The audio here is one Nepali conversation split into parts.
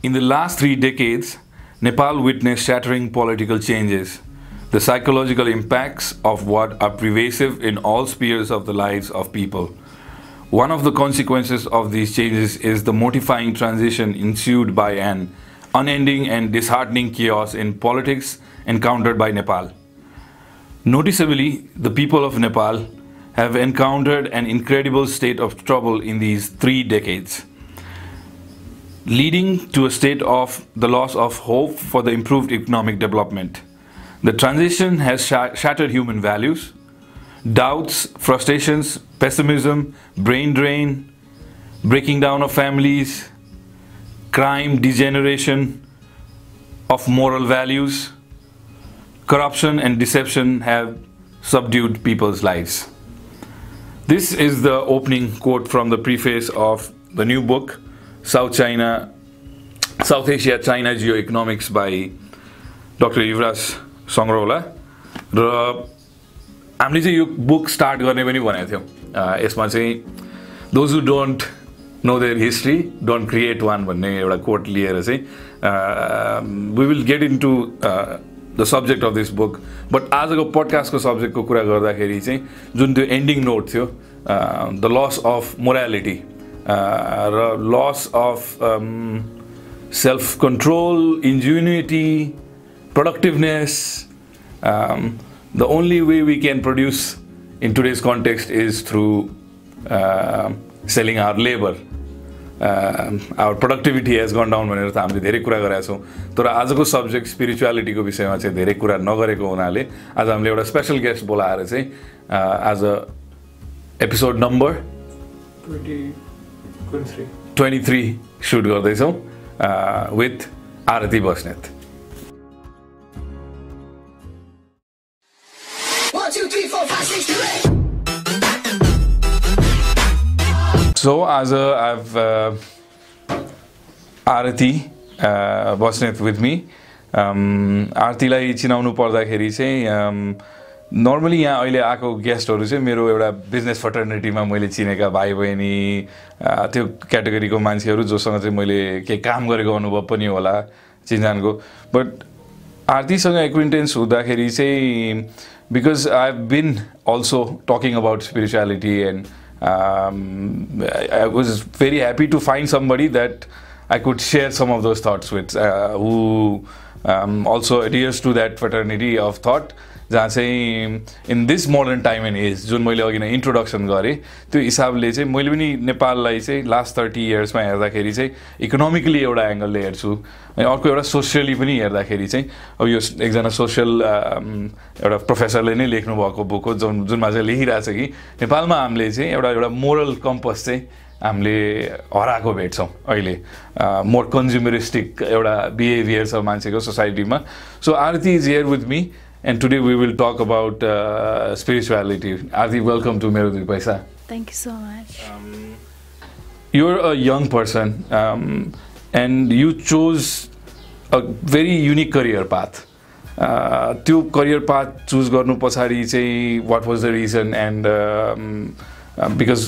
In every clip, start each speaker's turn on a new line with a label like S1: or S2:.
S1: In the last three decades, Nepal witnessed shattering political changes, the psychological impacts of what are pervasive in all spheres of the lives of people. One of the consequences of these changes is the mortifying transition ensued by an unending and disheartening chaos in politics encountered by Nepal. Noticeably, the people of Nepal have encountered an incredible state of trouble in these three decades, leading to a state of the loss of hope for the improved economic development. The transition has sha- shattered human values, doubts, frustrations, pessimism, brain drain, breaking down of families, crime, degeneration of moral values, corruption, and deception have subdued people's lives. This is the opening quote from the preface of the new book, South China, South Asia China Geoeconomics by Dr. Yuvraj Sangraula र हामीले चाहिँ यो बुक स्टार्ट गर्ने पनि भनेको थियौँ। यसमा चाहिँ those who don't know their history don't create one भन्ने एउटा कोट लिएर चाहिँ we will get in to the subject of this book but आजको पडकास्टको सब्जेक्टको कुरा गर्दाखेरि चाहिँ जुन त्यो एन्डिङ नोट थियो द लस अफ मोरालिटी र loss of self control ingenuity productiveness the only way we can produce in today's context is through selling our labour our productivity has gone down भनेर त हामीले धेरै कुरा गरेका छौँ। तर आजको सब्जेक्ट स्पिरिचुअलिटीको विषयमा चाहिँ धेरै कुरा नगरेको हुनाले आज हामीले एउटा स्पेसल गेस्ट बोलाएर चाहिँ as a episode
S2: number twenty three shoot गर्दैछौँ with
S1: Aarti Basnet. A, I've uh, Aarti uh, Basnet with me आरतीलाई चिनाउनु पर्दाखेरि चाहिँ नर्मली यहाँ अहिले आएको गेस्टहरू चाहिँ मेरो एउटा बिजनेस फर्टर्निटीमा मैले चिनेका भाइ बहिनी त्यो क्याटेगोरीको मान्छेहरू जोसँग चाहिँ मैले केही काम गरेको अनुभव पनि होला चिन्जानको। बट आरतीसँग एक्विन्टेन्स हुँदाखेरि चाहिँ because I have been also talking about spirituality and I was very happy to find somebody that I could share some of those thoughts with who also adheres to that fraternity of thought जहाँ चाहिँ in this modern time and as जुन मैले अघि नै इन्ट्रोडक्सन गरेँ त्यो हिसाबले चाहिँ मैले पनि नेपाललाई चाहिँ लास्ट थर्टी इयर्समा हेर्दाखेरि चाहिँ इकोनोमिकली एउटा एङ्गलले हेर्छु। अनि अर्को एउटा सोसियली पनि हेर्दाखेरि चाहिँ अब यो एकजना सोसियल एउटा प्रोफेसरले नै लेख्नु भएको बुक हो जुन जुनमा चाहिँ लेखिरहेको छ कि नेपालमा हामीले चाहिँ एउटा एउटा मोरल कम्पस चाहिँ हामीले हराएको भेट्छौँ अहिले। मोर कन्ज्युमरिस्टिक एउटा बिहेभियर छ मान्छेको सोसाइटीमा so Aarti is here with me And today we will talk about spirituality Aarti welcome to मेरो दुई पैसा
S3: Thank you so much.
S1: you're a young person um, and you chose a very unique career path Uh, त्यो करियर पाथ चुज गर्नु पछाडि चाहिँ what was the reason and because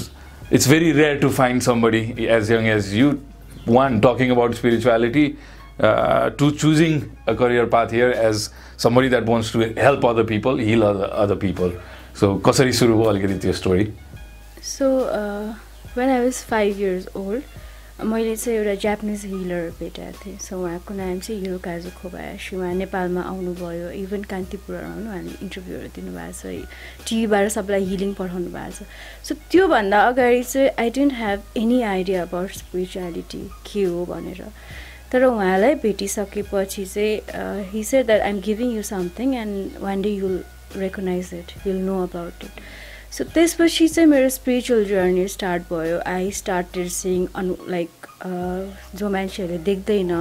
S1: it's very rare to find somebody as young as you one talking about to choosing a career path here as somebody that wants to help other people heal other other people so कसरी सुरु भयो अलिकति त्यो
S3: story uh, when I was five years old, मैले चाहिँ एउटा जापानिज हिलर भेटेको थिएँ। सो उहाँको नाम चाहिँ हिरो काजु खोबायासी उहाँ नेपालमा आउनुभयो। इभन कान्तिपुर आउनु उहाँले इन्टरभ्यूहरू दिनुभएको छ। टिभीबाट सबैलाई हिलिङ पठाउनु भएको छ। सो त्योभन्दा अगाडि चाहिँ I didn't have any idea about spirituality के हो भनेर। तर उहाँलाई भेटिसकेपछि चाहिँ he that I'm giving you something and one day you'll recognise it you'll know about it so त्यसपछि चाहिँ मेरो स्पिरिचुअल जर्नी स्टार्ट भयो. आई स्टार्टेड सिङ अनु लाइक जो मान्छेहरूले देख्दैन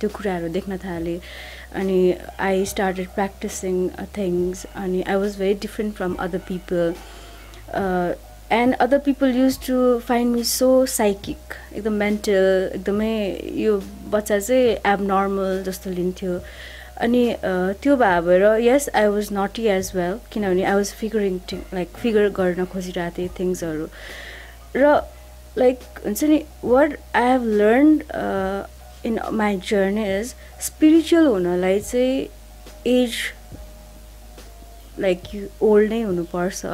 S3: त्यो कुराहरू देख्न थालेँ अनि आई स्टार्टेड प्र्याक्टिसिङ थिङ्स अनि I was very different from other people and other people used to find me so psychic एकदम मेन्टल एकदमै यो बच्चा चाहिँ एब नर्मल जस्तो लिन्थ्यो। अनि त्यो भएर yes I was naughty as well किनभने I was figuring like figure गर्न खोजिरहेको थिएँ थिङ्सहरू र लाइक हुन्छ नि what I have learn in my journey is spiritual हुनलाई चाहिँ एज लाइक यु ओल्ड नै हुनुपर्छ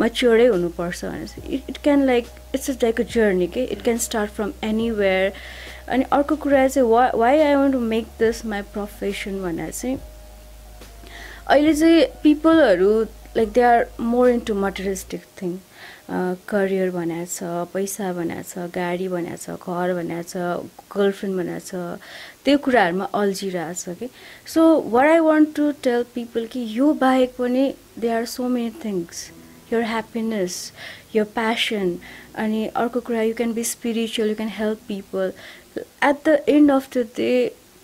S3: मच्योरै हुनुपर्छ भनेर it it can like it's is like a journey के it can start from anywhere अनि अर्को कुरा चाहिँ वा why I want to make this my profession भनेर चाहिँ अहिले चाहिँ पिपलहरू like they are more into materialistic thing career बनाएको छ पैसा बनाएको छ गाडी बनाएको छ घर बनाएको छ गर्लफ्रेन्ड बनाएको छ त्यो कुराहरूमा अल्झिरहेछ कि। So what I want to tell people कि यो बाहेक पनि they are so many things your happiness your passion अनि अर्को कुरा you can be spiritual you can help people at the end of the day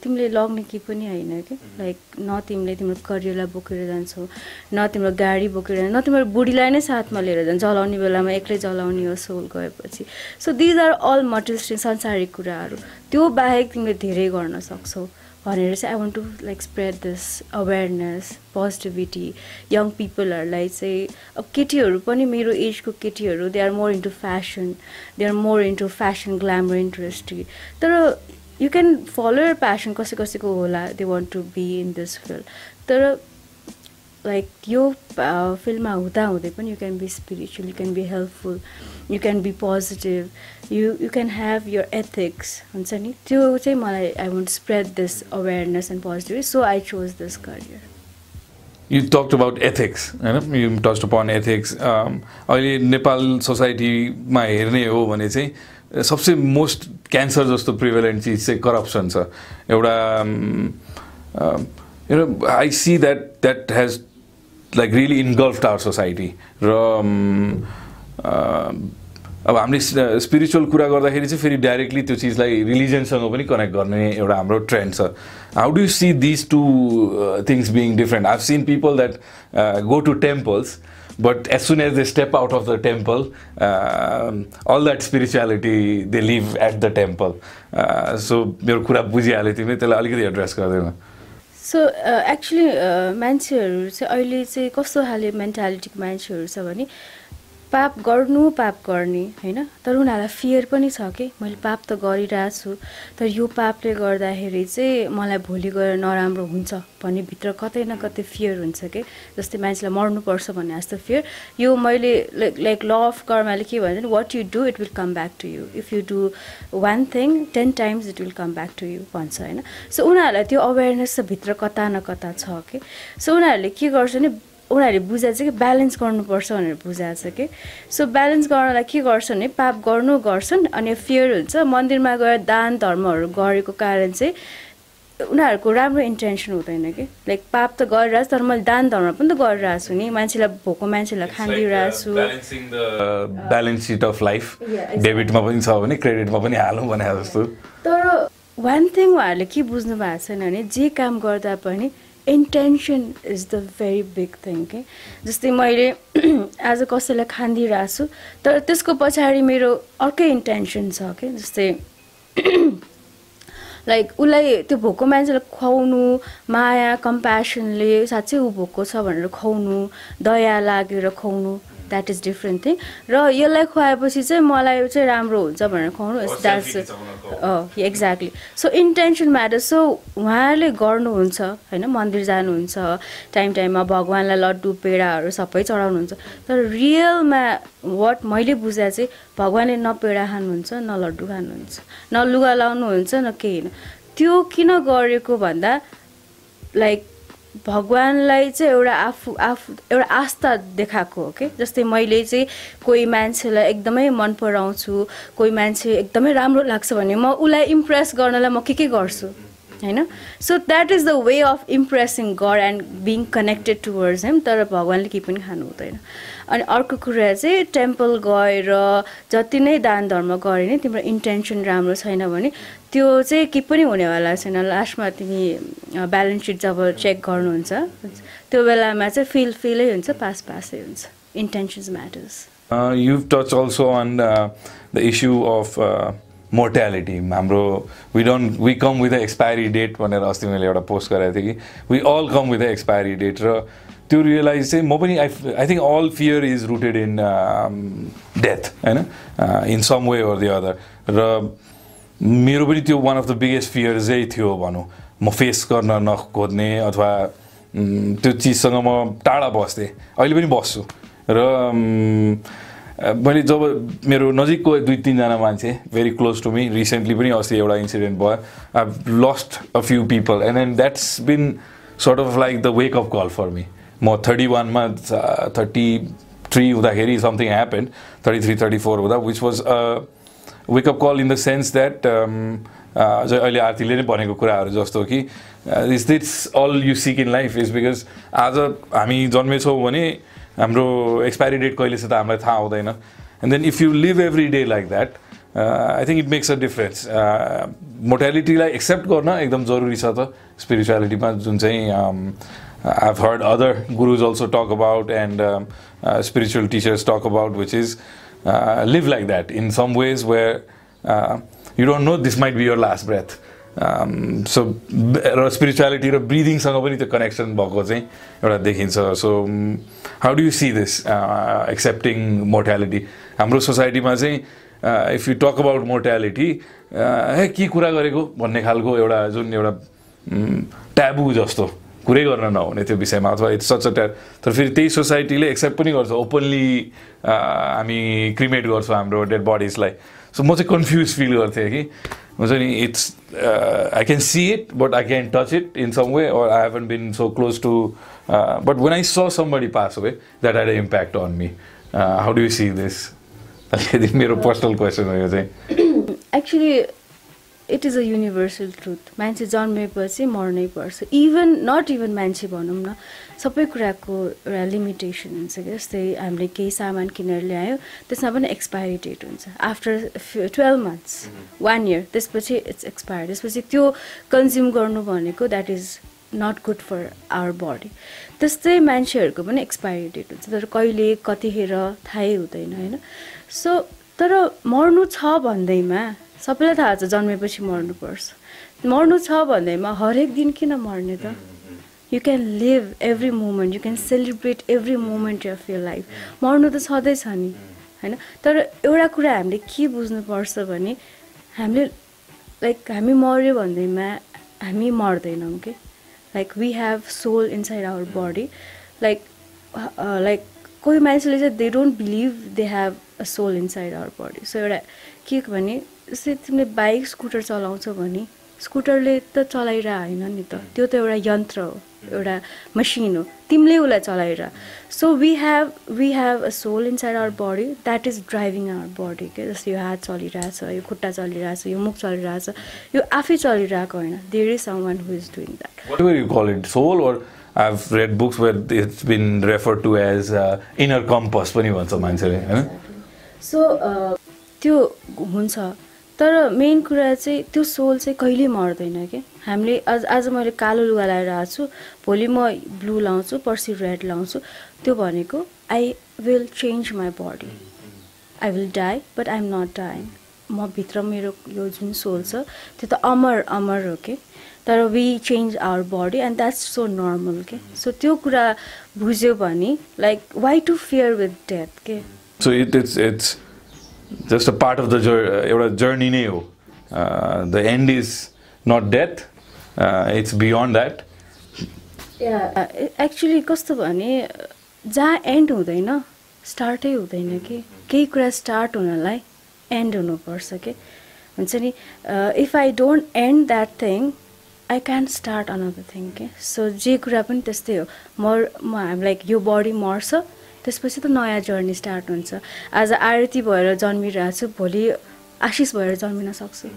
S3: तिमीले लग्ने केही पनि होइन कि? लाइक न तिमीले तिम्रो करियरलाई बोकेर जान्छौ न तिम्रो गाडी बोकेर न तिम्रो बुढीलाई नै साथमा लिएर जान्छ जलाउने बेलामा एक्लै जलाउने हो सोल गएपछि। So these are all materialistic संसारिक कुराहरू। त्यो बाहेक तिमीले धेरै गर्न सक्छौ। भनेर चाहिँ I want to like spread this awareness positivity young पिपलहरूलाई चाहिँ अब केटीहरू पनि मेरो एजको केटीहरू they are more into fashion they are more into fashion glamour interested तर you can follow your passion कसै कसैको होला they want to be in this field तर लाइक यो फिल्डमा हुँदा हुँदै पनि you can be spiritual you can be helpful you can be positive you you can have your ethics हुन्छ नि त्यो चाहिँ मलाई I want spread this awareness and positive so I chose this career
S1: you talked about ethics होइन यु टच अपन एथिक्स अहिले नेपाल सोसाइटीमा हेर्ने हो भने चाहिँ सबसे मोस्ट क्यान्सर जस्तो प्रिभेलेन्ट चिज चाहिँ करप्सन छ। एउटा you know I see that that has like really engulf our society र अब हामीले स्पिरिचुअल कुरा गर्दाखेरि चाहिँ फेरि डाइरेक्टली त्यो चिजलाई रिलिजनसँग पनि कनेक्ट गर्ने एउटा हाम्रो ट्रेन्ड छ। How do see this two things being different I've seen people that go to temples but as soon as they step out of the temple, uh, all that spirituality they leave at the temple. Uh, so मेरो कुरा बुझिहाल्यो तिमीले त्यसलाई अलिकति एड्रेस गरिदिनु
S3: सो एक्चुली मान्छेहरू चाहिँ अहिले चाहिँ कस्तो खाले मेन्टालिटीको मान्छेहरू छ भने पाप गर्नु पाप गर्ने होइन? तर उनीहरूलाई फियर पनि छ कि? मैले पाप त गरिरहेको छु तर यो पापले गर्दाखेरि चाहिँ मलाई भोलि गएर नराम्रो हुन्छ भन्ने भित्र कतै न कतै फियर हुन्छ कि? जस्तै मान्छेलाई मर्नुपर्छ भन्ने जस्तो फियर यो मैले लाइक लाइक ल अफ कर्माले के भन्छ नि what you do it will come back to you if you do one thing ten times it will come back to you भन्छ होइन? सो उनीहरूलाई त्यो अवेरनेस चाहिँ भित्र कता न कता छ कि? सो उनीहरूले के गर्छ नि उनीहरूले बुझाएको छ कि ब्यालेन्स गर्नुपर्छ भनेर बुझाएको छ कि। सो ब्यालेन्स गर्नलाई के गर्छ भने पाप गर्नु गर्छन् अनि फियर हुन्छ। मन्दिरमा गएर दान धर्महरू गरेको कारण चाहिँ उनीहरूको राम्रो इन्टेन्सन हुँदैन कि। लाइक पाप त गरिरहेको छु तर मैले दान धर्म पनि त गरिरहेको छु नि। मान्छेलाई भोको मान्छेलाई खानिदिइरहेको छु।
S1: ब्यालेन्स सिट अफ लाइफ डेबिटमा पनि छ भने क्रेडिटमा पनि हालौँ भने जस्तो।
S3: तर वान थिङ उहाँहरूले के बुझ्नु भएको छैन भने जे काम गर्दा पनि intention is the very big thing के जस्तै मैले आज कसैलाई खानिदिइरहेको छु तर त्यसको पछाडि मेरो अर्कै इन्टेन्सन छ कि जस्तै लाइक उसलाई त्यो भोको मान्छेलाई खुवाउनु माया कम्प्यासनले साँच्चै ऊ भोको छ भनेर खुवाउनु दया लागेर खुवाउनु। द्याट इज डिफ्रेन्ट थिङ र यसलाई खुवाएपछि चाहिँ मलाई चाहिँ राम्रो हुन्छ भनेर खुवाउनु। That's exactly so intention matter so उहाँहरूले गर्नुहुन्छ होइन मन्दिर जानुहुन्छ टाइम टाइममा भगवान्लाई लड्डु पेडाहरू सबै चढाउनुहुन्छ। तर रियलमा वाट मैले बुझाए चाहिँ भगवान्ले न पेडा खानुहुन्छ न लड्डु खानुहुन्छ न लुगा लाउनुहुन्छ न केही होइन। त्यो किन गरेको भन्दा लाइक भगवान्लाई चाहिँ एउटा आफू आफू एउटा आस्था देखाएको हो कि जस्तै मैले चाहिँ कोही मान्छेलाई एकदमै मन पराउँछु कोही मान्छे एकदमै राम्रो लाग्छ भने म उसलाई इम्प्रेस गर्नलाई म के के गर्छु होइन? So that is the way of impressing God and being connected towards him तर भगवान्ले केही पनि खानु हुँदैन। अनि अर्को कुरा चाहिँ टेम्पल गएर जति नै दान धर्म गरे नि तिम्रो इन्टेन्सन राम्रो छैन भने त्यो चाहिँ के पनि हुनेवाला छैन। लास्टमा तिमी ब्यालेन्स सिट जब चेक गर्नुहुन्छ त्यो बेलामा चाहिँ फिल फिलै हुन्छ पास पासै हुन्छ। Intentions matters.
S1: You touch also on the issue of mortality हाम्रो we don't we come with the expiry date भनेर अस्ति मैले एउटा पोस्ट गरेको थिएँ कि। We all come with the expiry date र त्यो रियलाइज चाहिँ म पनि I I think all fear is rooted in death होइन in some way or the other र मेरो पनि त्यो one of the biggest fear चाहिँ थियो भनौँ म फेस गर्न नखोज्ने अथवा त्यो चिजसँग म टाढा बस्थेँ अहिले पनि बस्छु र मैले जब मेरो नजिकको दुई तिनजना मान्छे very close to me recently पनि अस्ति एउटा इन्सिडेन्ट भयो I lost a few people and and that's been sort of like the wake up call for me म थर्टी वानमा थर्टी थ्री हुँदाखेरि something happen thirty three thirty four हुँदा which was wake up call in the sense that अहिले आरतीले नै भनेको कुराहरू जस्तो कि is this all you seek in life is because आज हामी जन्मेछौँ भने हाम्रो एक्सपायरी डेट कहिले छ त हामीलाई थाहा हुँदैन। And then if you live every day like that I think it makes a difference मोर्टालिटीलाई accept गर्न एकदम जरुरी छ त। स्पिरिचुअलिटीमा जुन चाहिँ I heard other gurus also talk about and spiritual teachers talk about which is live like that in some ways where you don't know this might be your last breath so र स्पिरिचुअलिटी र ब्रिदिङसँग पनि त्यो कनेक्सन भएको चाहिँ एउटा देखिन्छ so how do you see this accepting mortality हाम्रो सोसाइटीमा चाहिँ if you talk about mortality हे के कुरा गरेको भन्ने खालको एउटा जुन एउटा ट्याबु जस्तो कुरै गर्न नहुने त्यो विषयमा अथवा इट्स सच अ तर फेरि त्यही सोसाइटीले एक्सेप्ट पनि गर्छ ओपनली हामी क्रिमेट गर्छौँ हाम्रो डेड बडिजलाई सो म चाहिँ कन्फ्युज फिल गर्थेँ कि हुन्छ नि it's I can see it but I can touch it in some way haven't been so close to. Uh, but when I saw somebody pass away, that had an impact on me. Uh, how do you see this? अलिकति मेरो पर्सनल क्वेसन हो यो चाहिँ
S3: actually it is a universal truth मान्छे जन्मेपछि मर्नै पर्छ। इभन नट इभन मान्छे भनौँ न सबै कुराको एउटा लिमिटेसन हुन्छ क्या। जस्तै हामीले केही सामान किनेर ल्यायो त्यसमा पनि एक्सपायरी डेट हुन्छ। After twelve months one year त्यसपछि इट्स एक्सपायर त्यसपछि त्यो कन्ज्युम गर्नु भनेको that is not good for our body त्यस्तै मान्छेहरूको पनि एक्सपायरी डेट हुन्छ। तर कहिले कतिखेर थाहै हुँदैन होइन? सो तर मर्नु छ भन्दैमा सबैलाई थाहा छ जन्मेपछि मर्नुपर्छ। मर्नु छ भन्दैमा हरेक दिन किन मर्ने त? You can live every moment you can celebrate every moment of your life मर्नु त छँदैछ नि होइन? तर एउटा कुरा हामीले के बुझ्नुपर्छ भने हामीले लाइक हामी मऱ्यो भन्दैमा हामी मर्दैनौँ कि like we have soul inside our body like like कोही मान्छेले चाहिँ they don't believe they have a soul inside our body so एउटा के भने जस्तै तिमीले बाइक स्कुटर चलाउँछौ भने स्कुटरले त चलाइरह होइन नि त। त्यो त एउटा यन्त्र हो एउटा मसिन हो। तिमीले उसलाई चलाइरह। So we have we have a soul inside our body that is driving our body के जस्तो यो हात चलिरहेछ यो खुट्टा चलिरहेछ यो मुख चलिरहेछ यो आफै चलिरहेको होइन। There is someone
S1: who is doing that soul? Or I've read books where it's been referred to as uh, inner compass पनि भन्छ मान्छेले होइन?
S3: सो त्यो हुन्छ। तर मेन कुरा चाहिँ त्यो सोल चाहिँ कहिले मर्दैन कि? हामीले आज आज मैले कालो लुगा लगाएर आएको छु भोलि म ब्लू लाउँछु पर्सि रेड लाउँछु त्यो भनेको I will change my body I will die but I am not dying म भित्र मेरो यो जुन सोल छ त्यो त अमर अमर हो कि? तर we change our body and that's so normal के? सो त्यो कुरा बुझ्यो भने like why to fear with death के?
S1: So it it's it's just a part of the जर एउटा जर्नी नै हो. The end is not death it's beyond that
S3: actually कस्तो भने जहाँ एन्ड हुँदैन स्टार्टै हुँदैन कि। केही कुरा स्टार्ट हुनलाई एन्ड हुनुपर्छ कि। हुन्छ नि if I don't and that thing I can start another thing के। सो जे कुरा पनि त्यस्तै हो। मर म हामी लाइक यो बडी मर्छ त्यसपछि त नयाँ जर्नी स्टार्ट हुन्छ। आज आरती भएर जन्मिरहेको छु भोलि आशिष भएर जन्मिन सक्छु।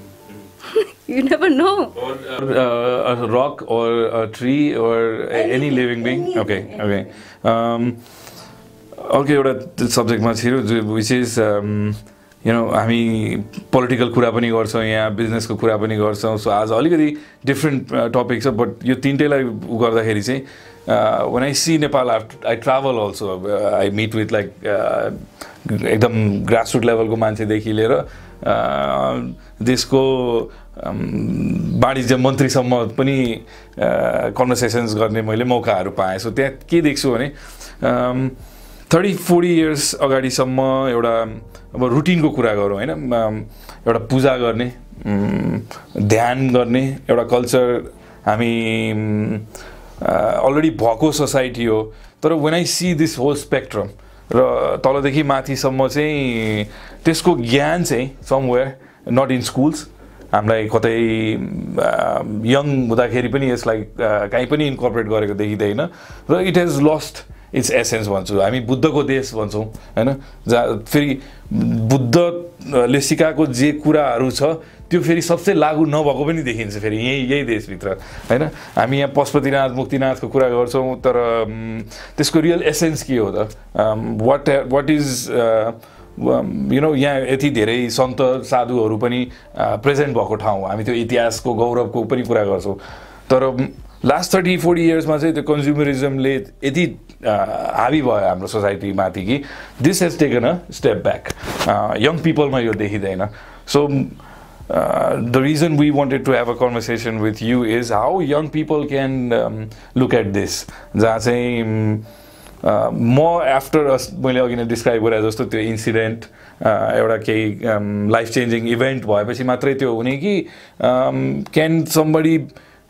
S3: You never know
S1: or uh, a rock or a tree or a- any living being? okay okay. अर्को एउटा सब्जेक्टमा छिरो विच इज यु नो हामी पोलिटिकल कुरा पनि गर्छौँ यहाँ बिजनेसको कुरा पनि गर्छौँ। सो आज अलिकति डिफ्रेन्ट टपिक छ बट यो तिनटैलाई गर्दाखेरि चाहिँ one I see Nepal I travel also I meet with like एकदम ग्रासरुट लेभलको मान्छेदेखि लिएर देशको वाणिज्य मन्त्रीसम्म पनि कन्भर्सेसन्स गर्ने मैले मौकाहरू पाएँ सो त्यहाँ के देख्छु भने थर्टी फोर्टी इयर्स अगाडिसम्म एउटा अब रुटिनको कुरा गरौँ होइन एउटा पूजा गर्ने ध्यान गर्ने एउटा कल्चर हामी अलरेडी भएको सोसाइटी हो। तर when I see this whole spectrum र तलदेखि माथिसम्म चाहिँ त्यसको ज्ञान चाहिँ समवेयर नट इन स्कुल्स हामीलाई कतै यङ हुँदाखेरि पनि यसलाई कहीँ पनि इन्कर्पोरेट गरेको देखिँदैन। र it has lost its essence भन्छौँ। हामी बुद्धको देश भन्छौँ होइन? जहाँ फेरि बुद्धले सिकाएको जे कुराहरू छ त्यो फेरि सबसे लागु नभएको पनि देखिन्छ फेरि यही यही देशभित्र होइन? हामी यहाँ पशुपतिनाथ मुक्तिनाथको कुरा गर्छौँ तर त्यसको रियल एसेन्स के हो त? What what is you know यहाँ यति धेरै सन्त साधुहरू पनि प्रेजेन्ट भएको ठाउँ हो। हामी त्यो इतिहासको गौरवको पनि कुरा गर्छौँ। तर लास्ट थर्टी फोर्टी इयर्समा चाहिँ त्यो कन्ज्युमरिजमले यति हाबी भयो हाम्रो सोसाइटीमाथि कि this has taken a step back young पिपलमा यो देखिँदैन। So the reason we wanted to have a conversation with you is how young people can look at this जहाँ चाहिँ म आफ्टर मैले अघि नै डिस्क्राइब गरेँ जस्तो त्यो इन्सिडेन्ट एउटा केही लाइफ चेन्जिङ इभेन्ट भएपछि मात्रै त्यो हुने कि can somebody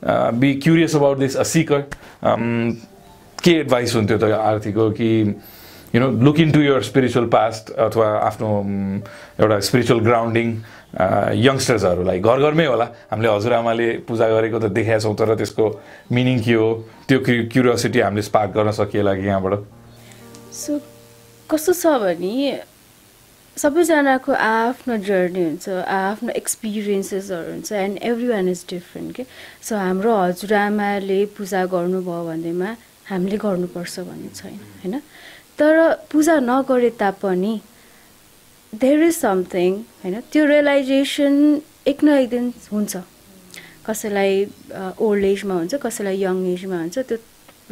S1: be curious about this a seeker के एडभाइस हुन्थ्यो त आर्थिकको कि you know look into your spiritual past अथवा आफ्नो एउटा स्पिरिचुअल ग्राउन्डिङ यङ्स्टर्सहरूलाई घर घरमै होला हामीले हजुरआमाले पूजा गरेको त देखाएको छौँ तर त्यसको मिनिङ के हो त्यो क्युरियोसिटी हामीले स्पार्क गर्न सकिएला कि यहाँबाट
S3: सो कस्तो छ भने सबैजनाको आफ्नो जर्नी हुन्छ आफ्नो एक्सपिरियन्सेसहरू हुन्छ and every one is different के सो हाम्रो हजुरआमाले पूजा गर्नुभयो भन्दैमा हामीले गर्नुपर्छ भन्ने छैन होइन? तर पूजा नगरे तापनि देयर इज समथिङ होइन? त्यो रियलाइजेसन एक न एक दिन हुन्छ। कसैलाई ओल्ड एजमा हुन्छ कसैलाई यङ एजमा हुन्छ त्यो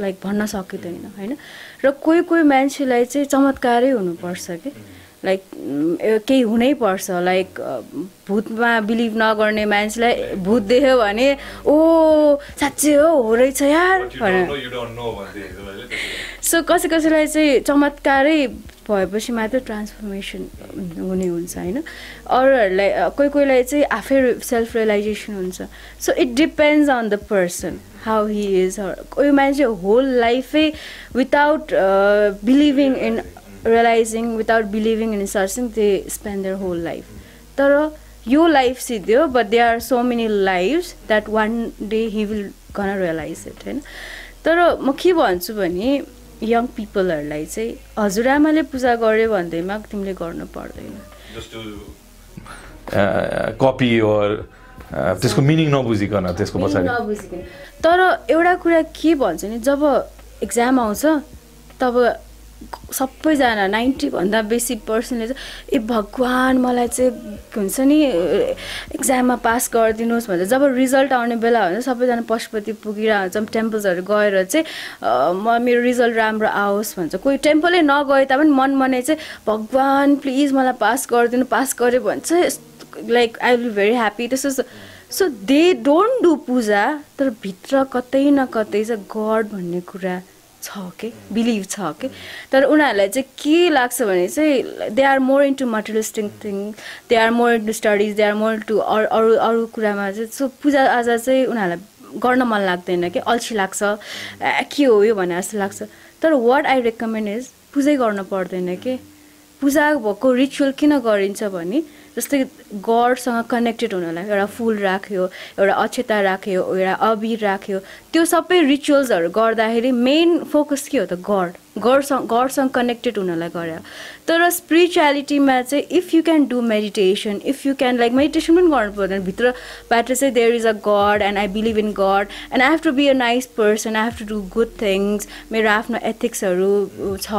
S3: लाइक भन्न सकिँदैन होइन? र कोही कोही मान्छेलाई चाहिँ चमत्कारै हुनुपर्छ कि लाइक केही हुनैपर्छ लाइक भूतमा बिलिभ नगर्ने मान्छेलाई भूत देख्यो भने ओ साँच्चै हो रहेछ यार। भनेर। सो कसै कसैलाई चाहिँ चमत्कारै भएपछि मात्र ट्रान्सफर्मेसन हुने हुन्छ होइन? अरूहरूलाई कोही कोहीलाई चाहिँ आफै सेल्फ रियलाइजेसन हुन्छ so it depends on the person how he is कोही मान्छे whole लाइफै without believing in realising without believing in searching they spend their whole life तर यो life सिद्धियो but they are so many lifes that one day he will gonna realise it होइन तर म के भन्छु भने यङ पिपलहरूलाई चाहिँ हजुरआमाले पूजा गर्यो भन्दैमा तिमीले गर्नु पर्दैन।
S1: कपी त्यसको मिनिङ नबुझिकन त्यसको पछाडि।
S3: नबुझिकन। तर एउटा कुरा के भन्छ नि जब एक्जाम आउँछ तब सबैजना नाइन्टीभन्दा बेसी पर्सेन्टले चाहिँ ए भगवान् मलाई चाहिँ हुन्छ नि एक्जाममा पास गरिदिनुहोस् भनेर। जब रिजल्ट आउने बेला हुन्छ सबैजना पशुपति पुगिरहेको हुन्छ टेम्पल्सहरू गएर चाहिँ म मेरो रिजल्ट राम्रो आओस् भन्छ। कोही टेम्पलै नगए तापनि मन मनै चाहिँ भगवान् प्लिज मलाई पास गरिदिनु पास गर्यो भने चाहिँ like I will very happy त्यस्तो सो दे डोन्ट डु पूजा तर भित्र कतै न कतै चाहिँ गड भन्ने कुरा छ के बिलिभ छ के तर उनीहरूलाई चाहिँ के लाग्छ भने चाहिँ they are more into materialistic thing they are more into studies they are more into अरू अरू अरू कुरामा चाहिँ सो पूजा आज चाहिँ उनीहरूलाई गर्न मन लाग्दैन कि? अल्छी लाग्छ। के हो यो भने जस्तो लाग्छ। तर वाट आई रेकमेन्ड इज पूजै गर्न पर्दैन के? पूजा भएको रिचुअल किन गरिन्छ भने जस्तै गडसँग कनेक्टेड हुनलाई एउटा फुल राख्यो एउटा अक्षता राख्यो एउटा अबिर राख्यो त्यो सबै रिचुअल्सहरू गर्दाखेरि मेन फोकस के हो त गड गडसँग गडसँग कनेक्टेड हुनलाई गरे तर स्पिरिचुअलिटीमा चाहिँ if you can do meditation if you can like meditation पनि गर्नु पर्दैन। भित्रबाट चाहिँ there is a god and I believe in God and I have to be a nice person I have to do good things मेरो आफ्नो एथिक्सहरू छ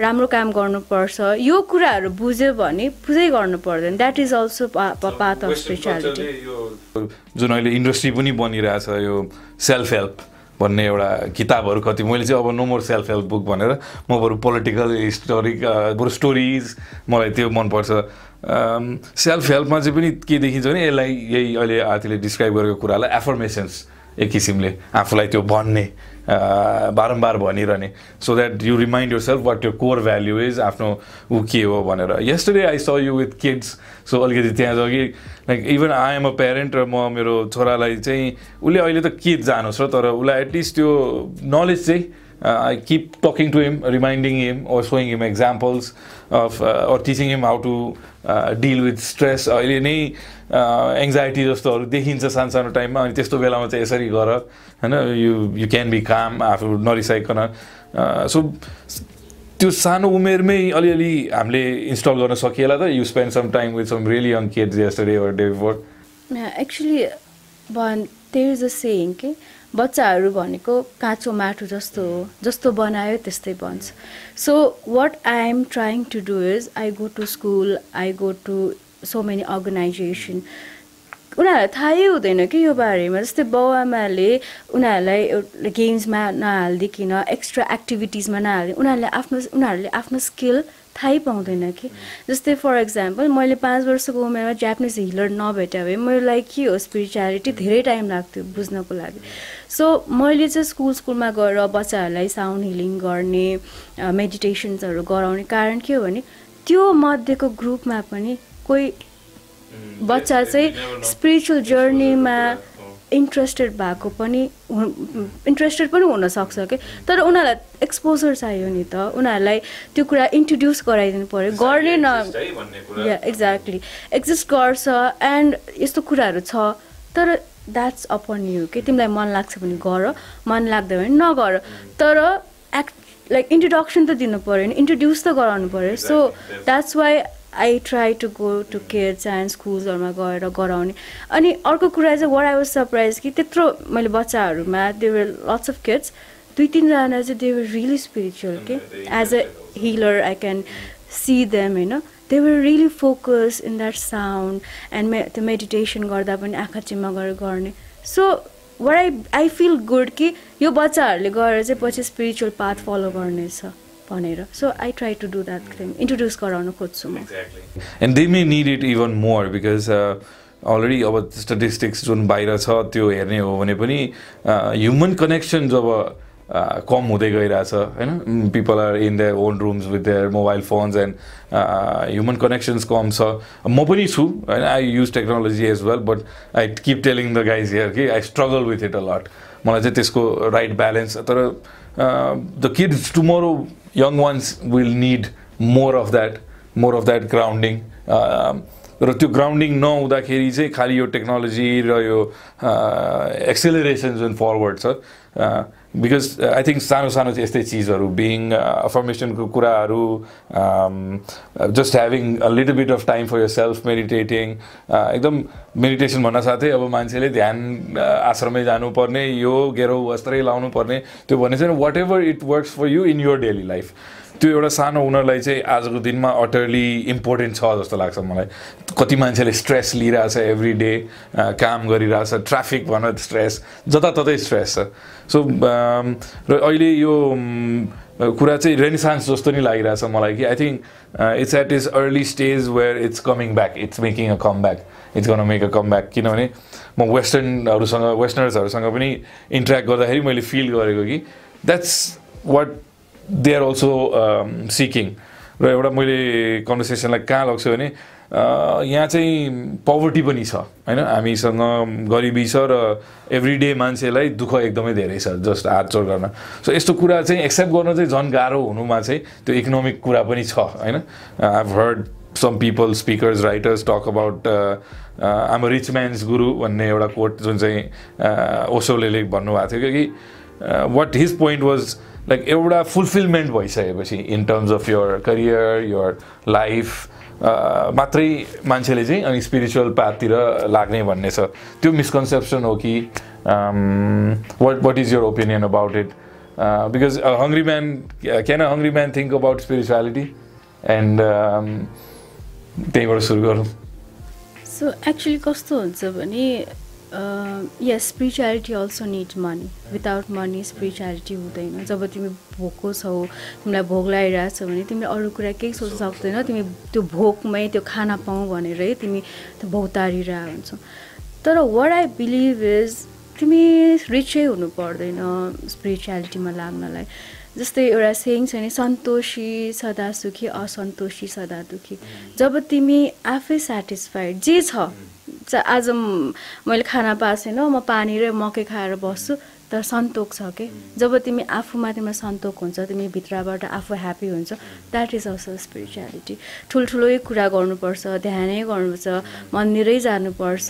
S3: राम्रो काम गर्नुपर्छ। यो कुराहरू बुझ्यो भने पूजै गर्नु पर्दैन। That is also path of spirituality
S1: जुन अहिले इन्डस्ट्री पनि बनिरहेछ यो सेल्फ हेल्प भन्ने एउटा किताबहरू कति मैले चाहिँ अब no more self help book भनेर म बरु पोलिटिकल हिस्टोरिक बरु स्टोरिज मलाई त्यो मनपर्छ। सेल्फ हेल्पमा चाहिँ पनि के देखिन्छ भने यसलाई यही अहिले आरतीले डिस्क्राइब गरेको कुरालाई एफर्मेसन्स एक किसिमले आफूलाई त्यो भन्ने बारम्बार भनिरहने। So that you remind yourself what your core value is आफ्नो ऊ के हो भनेर। Yesterday I saw you with kids so अलिकति त्यहाँ छ like even I am a parent र म मेरो छोरालाई चाहिँ उसले अहिले त के जानोस् र तर उसलाई एटलिस्ट त्यो नलेज चाहिँ I keep talking to him reminding him him examples of uh, or teaching him how to uh, deal with stress अहिले नै एङ्जाइटी जस्तोहरू देखिन्छ सानो टाइममा अनि त्यस्तो बेलामा चाहिँ यसरी गर होइन? यु यु क्यान बी काम आफू नरिसाइकन। सो त्यो सानो उमेरमै अलिअलि हामीले इन्स्टल गर्न सकिएला त। You spend some time with some really young kids yesterday day before
S3: actually भन् देयर इज अ सेयिङ के बच्चाहरू भनेको काँचो माटो जस्तो हो जस्तो बनायो त्यस्तै बन्छ। So what I am trying to do is I go to school I go to so many organisation उनीहरूलाई थाहै हुँदैन कि यो बारेमा जस्तै बाउ आमाले उनीहरूलाई एउटा गेम्समा नहालिदिकन एक्स्ट्रा एक्टिभिटिजमा नहालिदिनु उनीहरूले आफ्नो उनीहरूले आफ्नो स्किल थाहै पाउँदैन कि जस्तै फर इक्जाम्पल मैले पाँच वर्षको उमेरमा जापानिज हिलर नभेट्यो भने मेरो लागि के हो स्पिरिचुअलिटी धेरै टाइम लाग्थ्यो बुझ्नको लागि। सो मैले चाहिँ स्कुल स्कुलमा गएर बच्चाहरूलाई साउन्ड हिलिङ गर्ने मेडिटेसन्सहरू गराउने कारण के हो भने त्यो मध्येको ग्रुपमा पनि कोही बच्चा चाहिँ स्पिरिचुअल जर्नीमा इन्ट्रेस्टेड भएको पनि इन्ट्रेस्टेड पनि हुनसक्छ कि? तर उनीहरूलाई एक्सपोजर चाहियो नि त। उनीहरूलाई त्यो कुरा इन्ट्रोड्युस गराइदिनु पऱ्यो गर्ने न या एक्ज्याक्टली एक्जिस्ट गर्छ एन्ड यस्तो कुराहरू छ। तर द्याट्स अपन यु कि? तिमीलाई मन लाग्छ भने गर। मन लाग्दैन भने नगर। तर एक्ट लाइक इन्ट्रोडक्सन त दिनु पऱ्यो नि। इन्ट्रोड्युस त गराउनु पऱ्यो so that's why I try to go to kids and स्कुल्सहरूमा गएर गराउने। अनि अर्को कुरा चाहिँ वाट आई वाज सरप्राइज कि त्यत्रो मैले बच्चाहरूमा देवर लट्स अफ किड्स दुई तिनजना चाहिँ देवर रियली स्पिरिचुअल के as a healer I can see them होइन they were really focus in that sound and may त्यो मेडिटेसन गर्दा पनि आँखा चिम्मा गरेर गर्ने so what I I feel good कि यो बच्चाहरूले गएर चाहिँ पछि स्पिरिचुअल पाथ फलो गर्नेछ। भनेर. So I try to do that thing introduce गराउन खोज्छु म।
S1: And they may need it even more because already uh, अब स्टेटिस्टिक्स जुन बाहिर छ त्यो हेर्ने हो भने पनि ह्युमन कनेक्सन जब uh, कम हुँदै गइरहेछ होइन? People are in their own rooms with their mobile phones and human connections कम छ। म पनि छु होइन? I use technology as well but I keep telling the guys here कि I struggle with it a lot मलाई चाहिँ त्यसको राइट ब्यालेन्स तर the kids tomorrow young ones will need more of that more of that grounding र त्यो ग्राउन्डिङ नहुँदाखेरि चाहिँ खालि यो टेक्नोलोजी र यो एक्सेलरेसन जुन फरवर्ड छ बिकज आई थिङ्क सानो सानो यस्तै चिजहरू बिङ अफर्मेसनको कुराहरू just having little bit of time for yourself meditating एकदम मेडिटेसन भन्न साथै अब मान्छेले ध्यान आश्रमै जानुपर्ने यो गेरो वस्त्रै लाउनु पर्ने त्यो भन्ने चाहिँ whatever it works for you in your daily life त्यो एउटा सानो उनीहरूलाई चाहिँ आजको दिनमा अटरली इम्पोर्टेन्ट छ जस्तो लाग्छ मलाई। कति मान्छेले स्ट्रेस लिइरहेछ एभ्री डे काम गरिरहेछ ट्राफिक भन स्ट्रेस जताततै स्ट्रेस छ। सो र अहिले यो कुरा चाहिँ रेनिसान्स जस्तो नि लागिरहेछ मलाई कि I think it's at is early stage where it's coming back it's making a comeback it's gonna make a comeback किनभने म वेस्टर्नहरूसँग वेस्टर्नर्सहरूसँग पनि इन्ट्रेक्ट गर्दाखेरि मैले फिल गरेको कि that's what they are also seeking र एउटा मैले कन्भर्सेसनलाई कहाँ लग्छु भने यहाँ चाहिँ पवर्टी पनि छ होइन? हामीसँग गरिबी छ र एभ्री डे मान्छेलाई दुःख एकदमै धेरै छ जस्ट हात गर्न। सो यस्तो कुरा चाहिँ एक्सेप्ट गर्न चाहिँ झन् गाह्रो हुनुमा चाहिँ त्यो इकोनोमिक कुरा पनि छ होइन? I heard some people speakers writers talk about um rich man's guru भन्ने एउटा कोट जुन चाहिँ ओसोले भन्नुभएको थियो कि what his point was like एउटा फुलफिलमेन्ट भइसकेपछि in terms of your career your life मात्रै मान्छेले चाहिँ अनि स्पिरिचुअल पाथतिर लाग्ने भन्ने छ। त्यो मिसकन्सेप्सन हो कि what what is your opinion about it because hungry man can hungry man think about spirituality and त्यहीँबाट सुरु गरौँ।
S3: सो एक्चुली कस्तो हुन्छ भने yes spirituality also need money without money spirituality हुँदैन। जब तिमी भोको छौ तिमीलाई भोक लागिरहेछ भने तिमीले अरू कुरा केही सोच्नु सक्दैनौ। तिमी त्यो भोकमै त्यो खाना पाऊ भनेरै तिमी त्यो भौतारिरहेको हुन्छौ। तर वाट आई बिलिभ इज तिमी रिचै हुनु पर्दैन स्पिरिचुअलिटीमा लाग्नलाई। जस्तै एउटा सेङ छ नि सन्तोषी सदा सुखी असन्तोषी सदा दुखी जब तिमी आफै सेटिस्फाइड जे छ आज मैले खाना पाएको छैन म पानी र मकै खाएर बस्छु तर सन्तोक छ कि? जब तिमी आफूमा तिम्रो सन्तोक हुन्छ तिमी भित्रबाट आफू ह्याप्पी हुन्छ द्याट इज अल्सो स्पिरिचुअलिटी ठुल्ठुलै कुरा गर्नुपर्छ ध्यानै गर्नुपर्छ मन्दिरै जानुपर्छ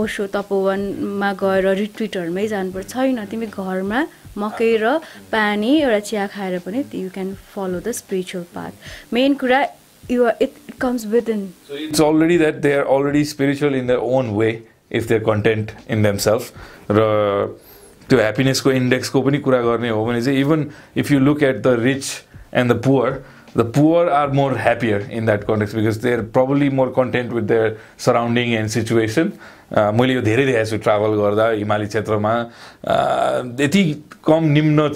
S3: ओसो तपोवनमा गएर रिट्रिटहरूमै जानुपर्छ। छैन तिमी घरमा मकै र पानी एउटा चिया खाएर पनि you can follow the spiritual path main कुरा you it comes within
S1: So it's already that they are already spiritual in their own way if they're content in themselves. र त्यो ह्याप्पिनेसको इन्डेक्सको पनि कुरा गर्ने हो भने चाहिँ even if you look at the rich and the poor the poor are more happier in that context because they are probably more content with their surrounding and situation मैले यो धेरै देखाएको छु ट्राभल गर्दा हिमाली क्षेत्रमा। अ, यति कम निम्न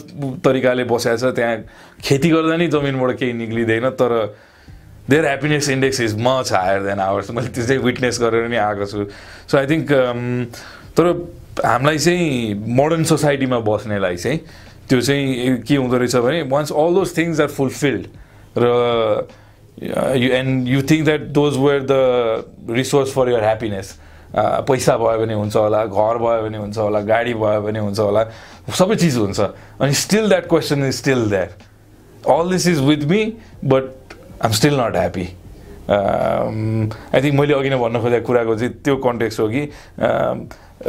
S1: तरिकाले बसेको छ त्यहाँ खेती गर्दा नि जमिनबाट केही निक्लिँदैन तर there happiness index is much higher than ours मैले त्यो चाहिँ विटनेस गरेर नि आएको छु। सो आई थिङ्क तर हामीलाई चाहिँ मोडर्न सोसाइटीमा बस्नेलाई चाहिँ त्यो चाहिँ के हुँदो रहेछ भने once all those things are fulfilled र you and you think that those were the resource for your happiness पैसा भयो भने हुन्छ होला घर भयो भने हुन्छ होला गाडी भयो भने हुन्छ होला सबै चिज हुन्छ। अनि still that question is still that all this is with me, but I'm still not happy. I think मैले अघि नै भन्न खोजेको कुराको चाहिँ त्यो कन्टेक्स्ट हो कि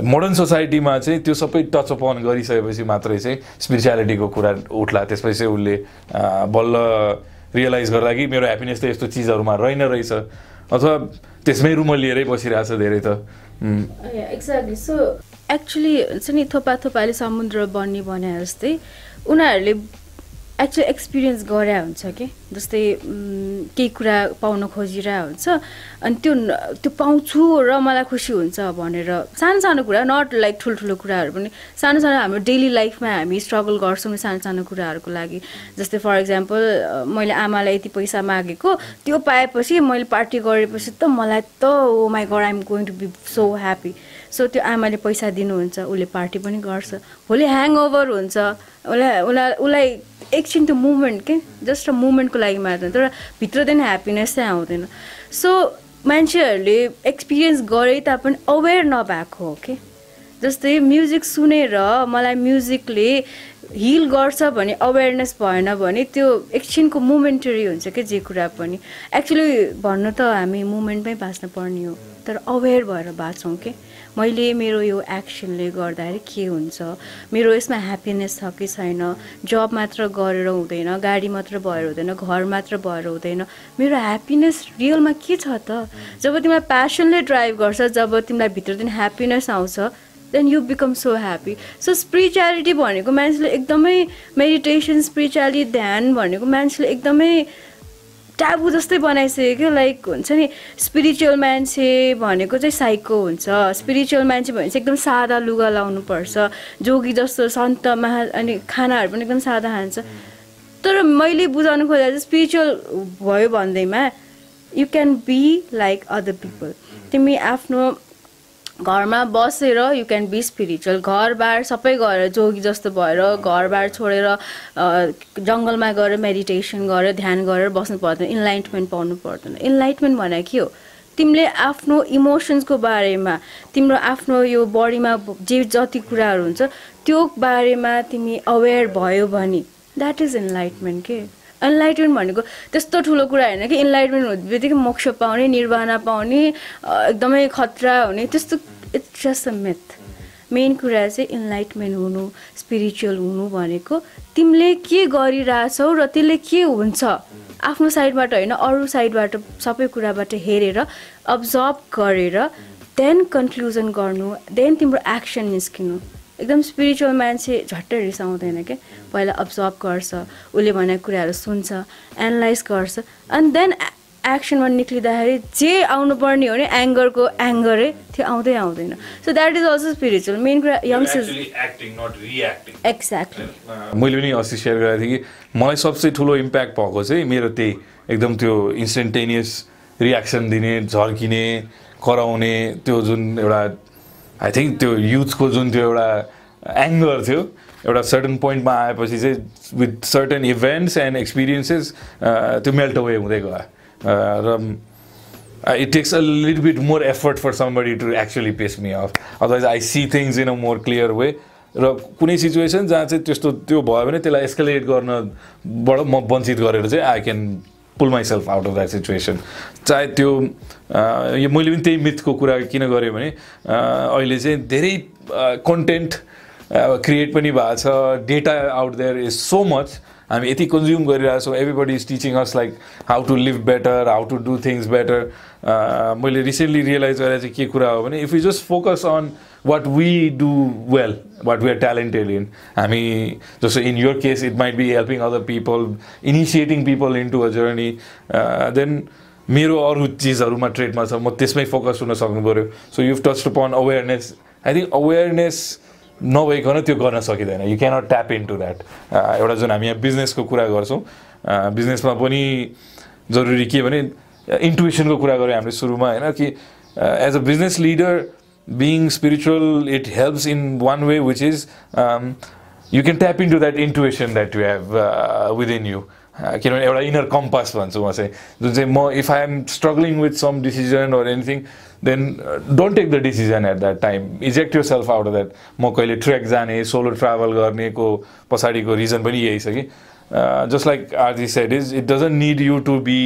S1: मोडर्न सोसाइटीमा चाहिँ त्यो सबै टच अपन गरिसकेपछि मात्रै चाहिँ स्पिरिचुअलिटीको कुरा उठ्ला। त्यसपछि चाहिँ उसले अँ, बल्ल रियलाइज गर्दा कि मेरो ह्याप्पिनेस त यस्तो चिजहरूमा रहेन रहेछ। अथवा त्यसमै रुम लिएरै बसिरहेछ धेरै त।
S3: एक्ज्याक्टली सो एक्चुली नि थोपा थोपाले समुद्र बन्ने भने जस्तै उनीहरूले एक्चुली एक्सपिरियन्स गरे हुन्छ कि? जस्तै केही कुरा पाउन खोजिरहेको हुन्छ। अनि त्यो त्यो पाउँछु र मलाई खुसी हुन्छ भनेर सानो सानो कुरा नट लाइक ठुल्ठुलो कुराहरू पनि। सानो सानो हाम्रो डेली लाइफमा हामी स्ट्रगल गर्छौँ सानो सानो कुराहरूको लागि। जस्तै फर इक्जाम्पल मैले आमालाई यति पैसा मागेको त्यो पाएपछि मैले पार्टी गरेपछि त मलाई त ओ my god I'm going to be so happy so त्यो आमाले पैसा दिनुहुन्छ उसले पार्टी पनि गर्छ। भोलि ह्याङओभर हुन्छ। उसलाई उसलाई उसलाई एकछिन त्यो मुभमेन्ट के? जस्ट मुभमेन्टको लागि मात्र तर भित्रदेखि ह्याप्पिनेस चाहिँ आउँदैन। सो मान्छेहरूले एक्सपिरियन्स गरे तापनि अवेर नभएको हो कि? जस्तै म्युजिक सुनेर मलाई म्युजिकले हिल गर्छ भने अवेरनेस भएन भने त्यो एकछिनको मोमेन्टरी हुन्छ कि? जे कुरा पनि। एक्चुली भन्नु त हामी मुमेन्टमै बाँच्न पर्ने हो। तर अवेर भएर बाँचौँ कि? मैले मेरो यो एक्सनले गर्दाखेरि के हुन्छ? मेरो यसमा ह्याप्पिनेस छ कि छैन? जब मात्र गरेर हुँदैन गाडी मात्र भएर हुँदैन घर मात्र भएर हुँदैन। मेरो ह्याप्पिनेस रियलमा के छ त? जब तिमीलाई प्यासनले ड्राइभ गर्छ जब तिमीलाई भित्रदेखि ह्याप्पिनेस आउँछ then you become so happy so spirituality भनेको मान्छेले एकदमै मेडिटेसन स्पिरिचुअलिटी ध्यान भनेको मान्छेले एकदमै ट्याबु जस्तै बनाइसक्यो क्या लाइक हुन्छ नि स्पिरिचुअल मान्छे भनेको चाहिँ साइको हुन्छ। स्पिरिचुअल मान्छे भने चाहिँ एकदम सादा लुगा लाउनुपर्छ जोगी जस्तो सन्त महा अनि खानाहरू पनि एकदम सादा खान्छ। तर मैले बुझाउनु खोजेको चाहिँ स्पिरिचुअल भयो भन्दैमा you can be like other people तिमी आफ्नो घरमा बसेर यु क्यान बी स्पिरिचुअल घरबार सबै गएर जोगी जस्तो भएर घरबार छोडेर जङ्गलमा गएर मेडिटेसन गरेर ध्यान गरेर बस्नु पर्दैन इन्लाइटमेन्ट पाउनु पर्दैन। इन्लाइटमेन्ट भनेको के हो? तिमीले आफ्नो इमोसन्सको बारेमा तिम्रो आफ्नो यो बडीमा जे जति कुराहरू हुन्छ त्यो बारेमा तिमी अवेर भयो भने द्याट इज इन्लाइटमेन्ट के? इन्लाइटमेन्ट भनेको त्यस्तो ठुलो कुरा होइन कि इन्लाइटमेन्ट हुने बित्तिकै मोक्ष पाउने निर्वाणा पाउने एकदमै खतरा हुने त्यस्तो it's just a myth main कुरा चाहिँ इन्लाइटमेन्ट हुनु स्पिरिचुअल हुनु भनेको तिमीले के गरिरहेछौ र त्यसले के हुन्छ? आफ्नो साइडबाट होइन अरू साइडबाट सबै कुराबाट हेरेर अब्जर्भ गरेर देन कन्क्लुजन गर्नु देन तिम्रो एक्सन निस्किनु। एकदम स्पिरिचुअल मान्छे झट्टै रिसाउँदैन क्या पहिला अब्जर्भ गर्छ उसले भनेको कुराहरू सुन्छ एनालाइज गर्छ अनि देन एक्सनमा निक्लिँदाखेरि जे आउनुपर्ने हो नि एङ्गरको एङ्गरै त्यो आउँदै आउँदैन। So that is also spiritual main कुरा यङ्स्टर्स एक्ज्याक्टली
S1: मैले पनि अस्ति सेयर गरेको थिएँ कि मलाई सबसे ठुलो इम्प्याक्ट भएको चाहिँ मेरो त्यही एकदम त्यो इन्स्टेन्टेनियस रियाक्सन दिने झर्किने कराउने त्यो जुन एउटा आई थिङ्क त्यो युथको जुन त्यो एउटा एङ्गर थियो एउटा सर्टन पोइन्टमा आएपछि चाहिँ with certain events and experiences त्यो मेल्ट अवे हुँदै गयो। र it takes a little bit more effort for somebody to actually piss me off otherwise I see things in a more clear way र कुनै सिचुएसन जहाँ चाहिँ त्यस्तो त्यो भयो भने त्यसलाई एस्केलेट गर्नबाट म वञ्चित गरेर चाहिँ I can pull myself out of that situation चाहे त्यो यो मैले पनि त्यही मिथको कुरा किन गरेँ भने अहिले चाहिँ धेरै कन्टेन्ट क्रिएट पनि भएको छ data out there is so much हामी यति कन्ज्युम गरिरहेको छौँ everybody is teaching us like how to live better how to do things better मैले रिसेन्टली रियलाइज गरेर चाहिँ के कुरा हो भने if you just focus on what we do well what we are talented in हामी जस्तो in your case it might be helping other people initiating people in to a journey then मेरो अरू चिजहरूमा ट्रेडमा छ म त्यसमै फोकस हुन सक्नु पऱ्यो so you touch upon awareness I think awareness नभइकन त्यो गर्न सकिँदैन। You cannot tap in to that एउटा जुन हामी यहाँ बिजनेसको कुरा गर्छौँ बिजनेसमा पनि जरुरी के भने इन्टुएसनको कुरा गऱ्यौँ हामीले सुरुमा होइन कि as a business leader being spiritual it helps in one way which is you can tap in to that intuition that you have within you किनभने एउटा इनर कम्पास भन्छु म चाहिँ। जुन चाहिँ म if I am struggling with some decision or anything then don't take the decision at that time eject your self out of that म कहिले ट्रेक जाने सोलो ट्राभल गर्नेको पछाडिको रिजन पनि यही छ कि just like as they said is it doesn't need you to be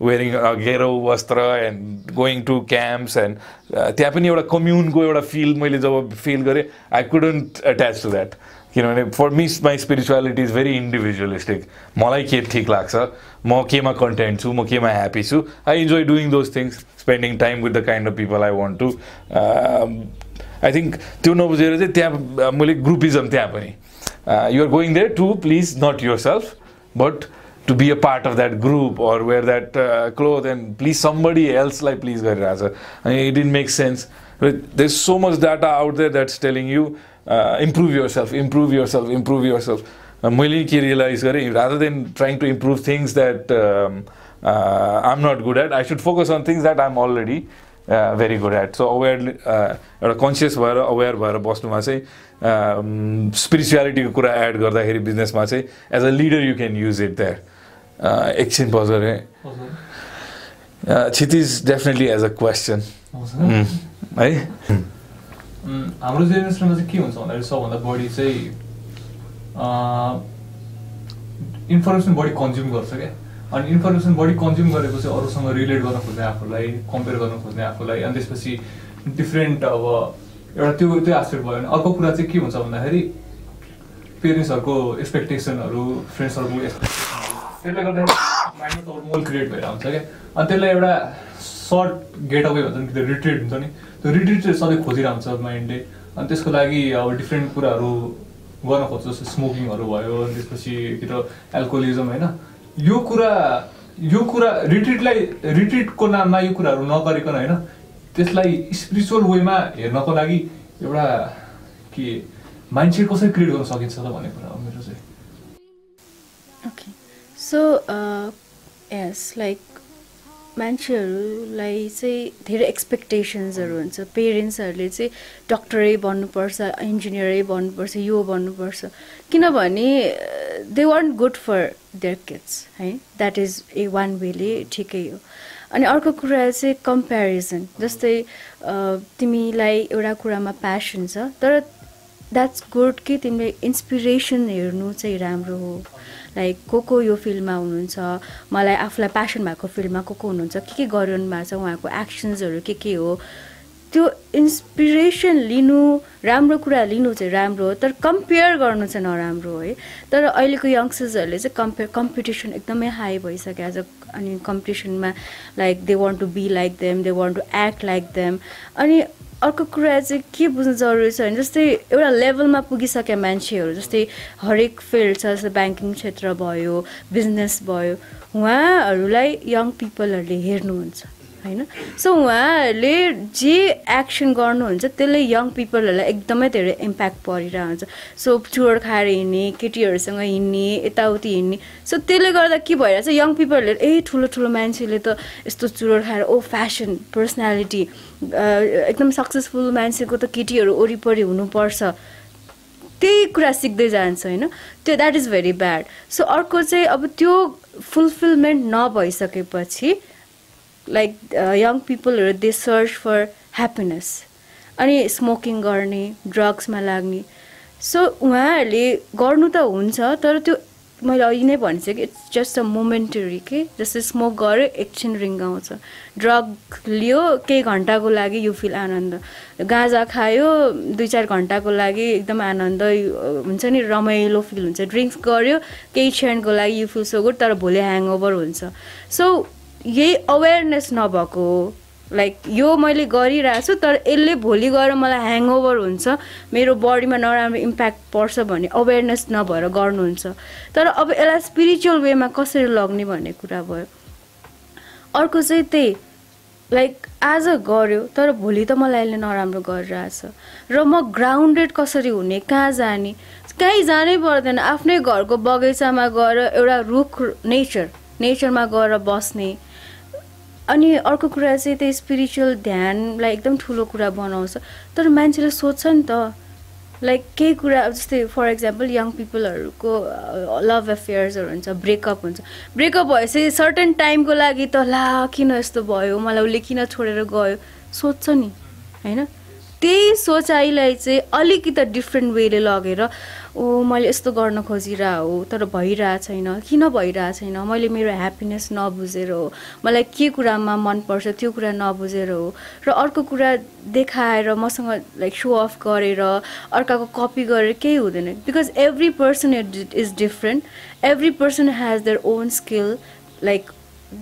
S1: wearing गेरो वस्त्र and going to camps and त्यहाँ पनि एउटा कम्युनको एउटा फिल मैले जब फिल गरेँ I couldn't attach to that किनभने for me my spirituality is very individualistic मलाई के ठिक लाग्छ म केमा कन्टेन्ट छु म केमा ह्याप्पी छु I enjoy doing those things spending time with the kind of people I want to I think त्यो नबुझेर चाहिँ त्यहाँ मैले ग्रुपिजम त्यहाँ पनि। You're going there to please not your self but to be a part of that group or wear that cloth and please somebody एल्सलाई please गरिरहेछ अनि it in make sense there is so much data out there that's telling you improve your self improve your self improve your self मैले के रियलाइज गरेँ rather than trying to improve things that I am not good at I should focus on things that I am already very good at so aware एउटा कन्सियस भएर अवेर भएर बस्नुमा चाहिँ स्पिरिचुअलिटीको कुरा एड गर्दाखेरि बिजनेसमा चाहिँ as a leader you can use it there एकछिन पज गरेँ Kshitij definitely as a question है
S4: हाम्रो जेनेरेसनमा चाहिँ के हुन्छ भन्दाखेरि सबभन्दा बढी चाहिँ इन्फर्मेसन बढी कन्ज्युम गर्छ क्या? अनि इन्फर्मेसन बढी कन्ज्युम गरेपछि अरूसँग रिलेट गर्न खोज्ने आफूलाई कम्पेयर गर्न खोज्ने आफूलाई अनि त्यसपछि डिफ्रेन्ट अब एउटा त्यो त्यो एस्पेक्ट भयो। भने अर्को कुरा चाहिँ के हुन्छ भन्दाखेरि पेरेन्ट्सहरूको एक्सपेक्टेसनहरू फ्रेन्ड्सहरूको त्यसले गर्दाखेरि माइन्डमा मोल क्रिएट भएर हुन्छ क्या। अनि त्यसलाई एउटा सर्ट गेट अवे भन्छ नि त्यो रिट्रिट हुन्छ नि। त्यो रिट्रिट चाहिँ सधैँ खोजिरहन्छ माइन्डले अनि त्यसको लागि अब डिफ्रेन्ट कुराहरू गर्न खोज्छ जस्तो स्मोकिङहरू भयो अनि त्यसपछि कि त एल्कोहोलिजम होइन। यो कुरा यो कुरा रिट्रिटलाई रिट्रिटको नाममा यो कुराहरू नगरिकन होइन त्यसलाई स्पिरिचुअल वेमा हेर्नको लागि एउटा के माइन्डसेट कसरी क्रिएट गर्न सकिन्छ त भन्ने कुरा हो मेरो चाहिँ।
S3: ओके सो यस लाइक मान्छेहरूलाई चाहिँ धेरै एक्सपेक्टेसन्सहरू हुन्छ। पेरेन्ट्सहरूले चाहिँ डक्टरै बन्नुपर्छ इन्जिनियरै बन्नुपर्छ यो बन्नुपर्छ किनभने they want good for their kids है? द्याट इज ए वान वेले ठिकै हो। अनि अर्को कुरा चाहिँ कम्पेरिजन जस्तै अ, तिमीलाई एउटा कुरामा प्यासन छ तर द्याट्स गुड कि तिमीले इन्सपिरेसन हेर्नु चाहिँ राम्रो हो। लाइक को को यो फिल्डमा हुनुहुन्छ? मलाई आफूलाई प्यासन भएको फिल्डमा को को हुनुहुन्छ? के के गरिरहनु भएको छ? उहाँहरूको एक्सन्सहरू के के हो? त्यो इन्सपिरेसन लिनु राम्रो कुरा लिनु चाहिँ राम्रो हो तर कम्पेयर गर्नु चाहिँ नराम्रो है तर अहिलेको यङ्स्टर्सहरूले चाहिँ कम्पेयर कम्पिटिसन एकदमै हाई भइसक्यो आज। अनि कम्पिटिसनमा like they want to be like them they want to act like them अनि अर्को कुरा चाहिँ के बुझ्नु जरुरी छ भने जस्तै एउटा लेभलमा पुगिसक्यो मान्छेहरू जस्तै हरेक फिल्ड छ जस्तै ब्याङ्किङ क्षेत्र भयो बिजनेस भयो उहाँहरूलाई यङ पिपलहरूले हेर्नुहुन्छ। होइन? सो उहाँहरूले जे एक्सन गर्नुहुन्छ त्यसले यङ पिपलहरूलाई एकदमै धेरै इम्प्याक्ट परिरहेको हुन्छ सो चुरोट खाएर हिँड्ने केटीहरूसँग हिँड्ने यताउति हिँड्ने। सो त्यसले गर्दा के भइरहेछ? यङ पिपलहरूले ए ठुलो ठुलो मान्छेले त यस्तो चुरोट खाएर ओ फ्यासन पर्सनालिटी एकदम सक्सेसफुल मान्छेको त केटीहरू वरिपरि हुनुपर्छ। त्यही कुरा सिक्दै जान्छ होइन? त्यो that is very bad so अर्को चाहिँ अब त्यो फुलफिलमेन्ट नभइसकेपछि लाइक यङ पिपलहरू दे सर्च फर ह्याप्पिनेस अनि स्मोकिङ गर्ने ड्रग्समा लाग्ने. सो उहाँहरूले गर्नु त हुन्छ तर त्यो मैले अघि नै भनिसकेँ इट्स जस्ट अ मोमेन्टरी के जस्तै स्मोक गऱ्यो एकछिन रिङ्गाउँछ ड्रग लियो केही घन्टाको लागि यु फिल आनन्द। गाँजा खायो दुई चार घन्टाको लागि एकदम आनन्द हुन्छ नि रमाइलो फिल हुन्छ। ड्रिङ्क्स गऱ्यो केही क्षणको लागि यु फिल सो गुड तर भोलि ह्याङओभर हुन्छ। सो यही अवेरनेस नभएको हो। लाइक यो मैले गरिरहेको छु तर यसले भोलि गएर मलाई ह्याङओभर हुन्छ मेरो बडीमा नराम्रो इम्प्याक्ट पर्छ भन्ने अवेरनेस नभएर गर्नुहुन्छ। तर अब यसलाई स्पिरिचुअल वेमा कसरी लग्ने भन्ने कुरा भयो। अर्को चाहिँ त्यही लाइक आज गऱ्यो तर भोलि त मलाई यसले नराम्रो गरिरहेछ र म ग्राउन्डेड कसरी हुने कहाँ जाने? कहीँ जानै पर्दैन। आफ्नै घरको बगैँचामा गएर एउटा रुख नेचर नेचरमा गएर बस्ने। अनि अर्को कुरा चाहिँ त्यो स्पिरिचुअल ध्यानलाई एकदम ठुलो कुरा बनाउँछ। तर मान्छेले सोध्छ नि त लाइक केही कुरा जस्तै फर इक्जाम्पल यङ पिपलहरूको लभ एफेयर्सहरू हुन्छ ब्रेकअप हुन्छ। ब्रेकअप भएपछि सर्टेन टाइमको लागि त ला किन यस्तो भयो? मलाई उसले किन छोडेर गयो? सोध्छ नि होइन? त्यही सोचाइलाई चाहिँ अलिकति डिफ्रेन्ट वेले लगेर ओ मैले यस्तो गर्न खोजिरह हो तर भइरहेको छैन। किन भइरहेको छैन? मैले मेरो ह्याप्पिनेस नबुझेर हो। मलाई के कुरामा मनपर्छ त्यो कुरा नबुझेर हो। र अर्को कुरा देखाएर मसँग लाइक सो अफ गरेर अर्काको कपी गरेर केही हुँदैन। Because every person is different every person has their own skill like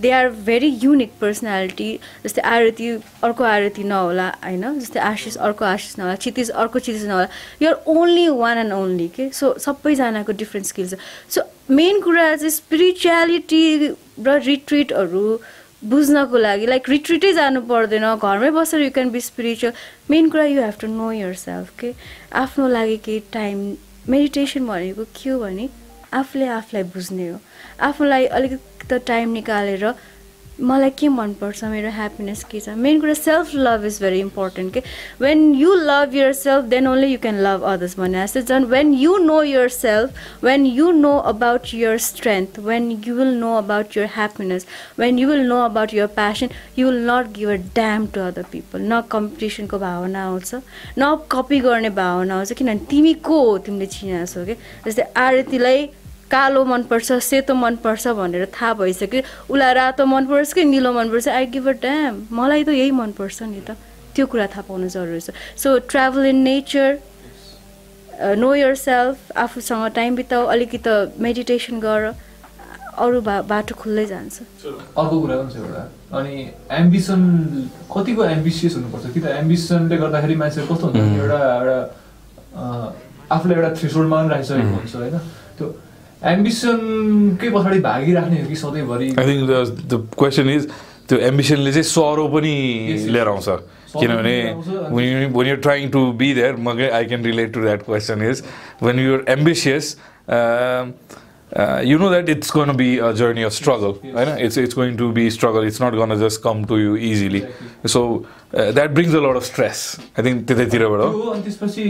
S3: they are very unique personality जस्तै आरती अर्को आरती नहोला होइन? जस्तै आशिष अर्को आशिष नहोला क्षितिज अर्को क्षितिज नहोला। You're only one and only के सो सबैजनाको डिफ्रेन्ट स्किल छ। सो मेन कुरा चाहिँ स्पिरिचुअलिटी र रिट्रिटहरू बुझ्नको लागि लाइक रिट्रिटै जानु पर्दैन। घरमै बसेर you can be spiritual main कुरा you have to know your self के आफ्नो लागि केही टाइम मेडिटेसन भनेको के हो भने आफूले आफूलाई बुझ्ने हो। आफूलाई अलिकति त टाइम निकालेर मलाई के मनपर्छ मेरो ह्याप्पिनेस के छ? मेन कुरा self love is very important के when you love your self then only you can love others भने जस्तै झन् when you know your self when you know about your strength when you will know about your happiness when you will know about your passion you will not give a damn to other people न कम्पिटिसनको भावना आउँछ न कपी गर्ने भावना आउँछ किनभने तिमी को हो तिमीले चिनाछौ कि जस्तै आरतीलाई कालो मनपर्छ सेतो मनपर्छ भनेर थाहा भइसक्यो। उसलाई रातो मनपर्छ कि निलो मनपर्छ? आई गिभ अ ड्याम मलाई त यही मनपर्छ नि त। त्यो कुरा थाहा पाउनु जरुरी छ। So travel in nature know your self आफूसँग टाइम बिताऊ अलिकति मेडिटेसन गर अरू बा बाटो खुल्दै जान्छ।
S4: अर्को कुरा पनि छ एउटा। अनि एम्बिसन कतिको एम्बिसियस हुनुपर्छ? कि त एम्बिसनले गर्दाखेरि मान्छे कस्तो हुन्छ भने एउटा एउटा आफूलाई एउटा थ्रेसोल्डमा पनि राखिसकेको हुन्छ होइन? त्यो एम्बिसनकै पछाडि भागिराख्ने हो कि सधैँभरि
S1: I think the question is त्यो एम्बिसनले चाहिँ सरो पनि. लिएर आउँछ किनभने when you're trying to be there म I can relate to that question is when you're ambitious to be a journey of struggle
S4: Yes.
S1: right? it's it's going to be struggle it's not going to just come to you easily
S4: Exactly.
S1: so uh, that brings a lot of stress i think त्यतैतिरबाट
S4: अनि त्यसपछि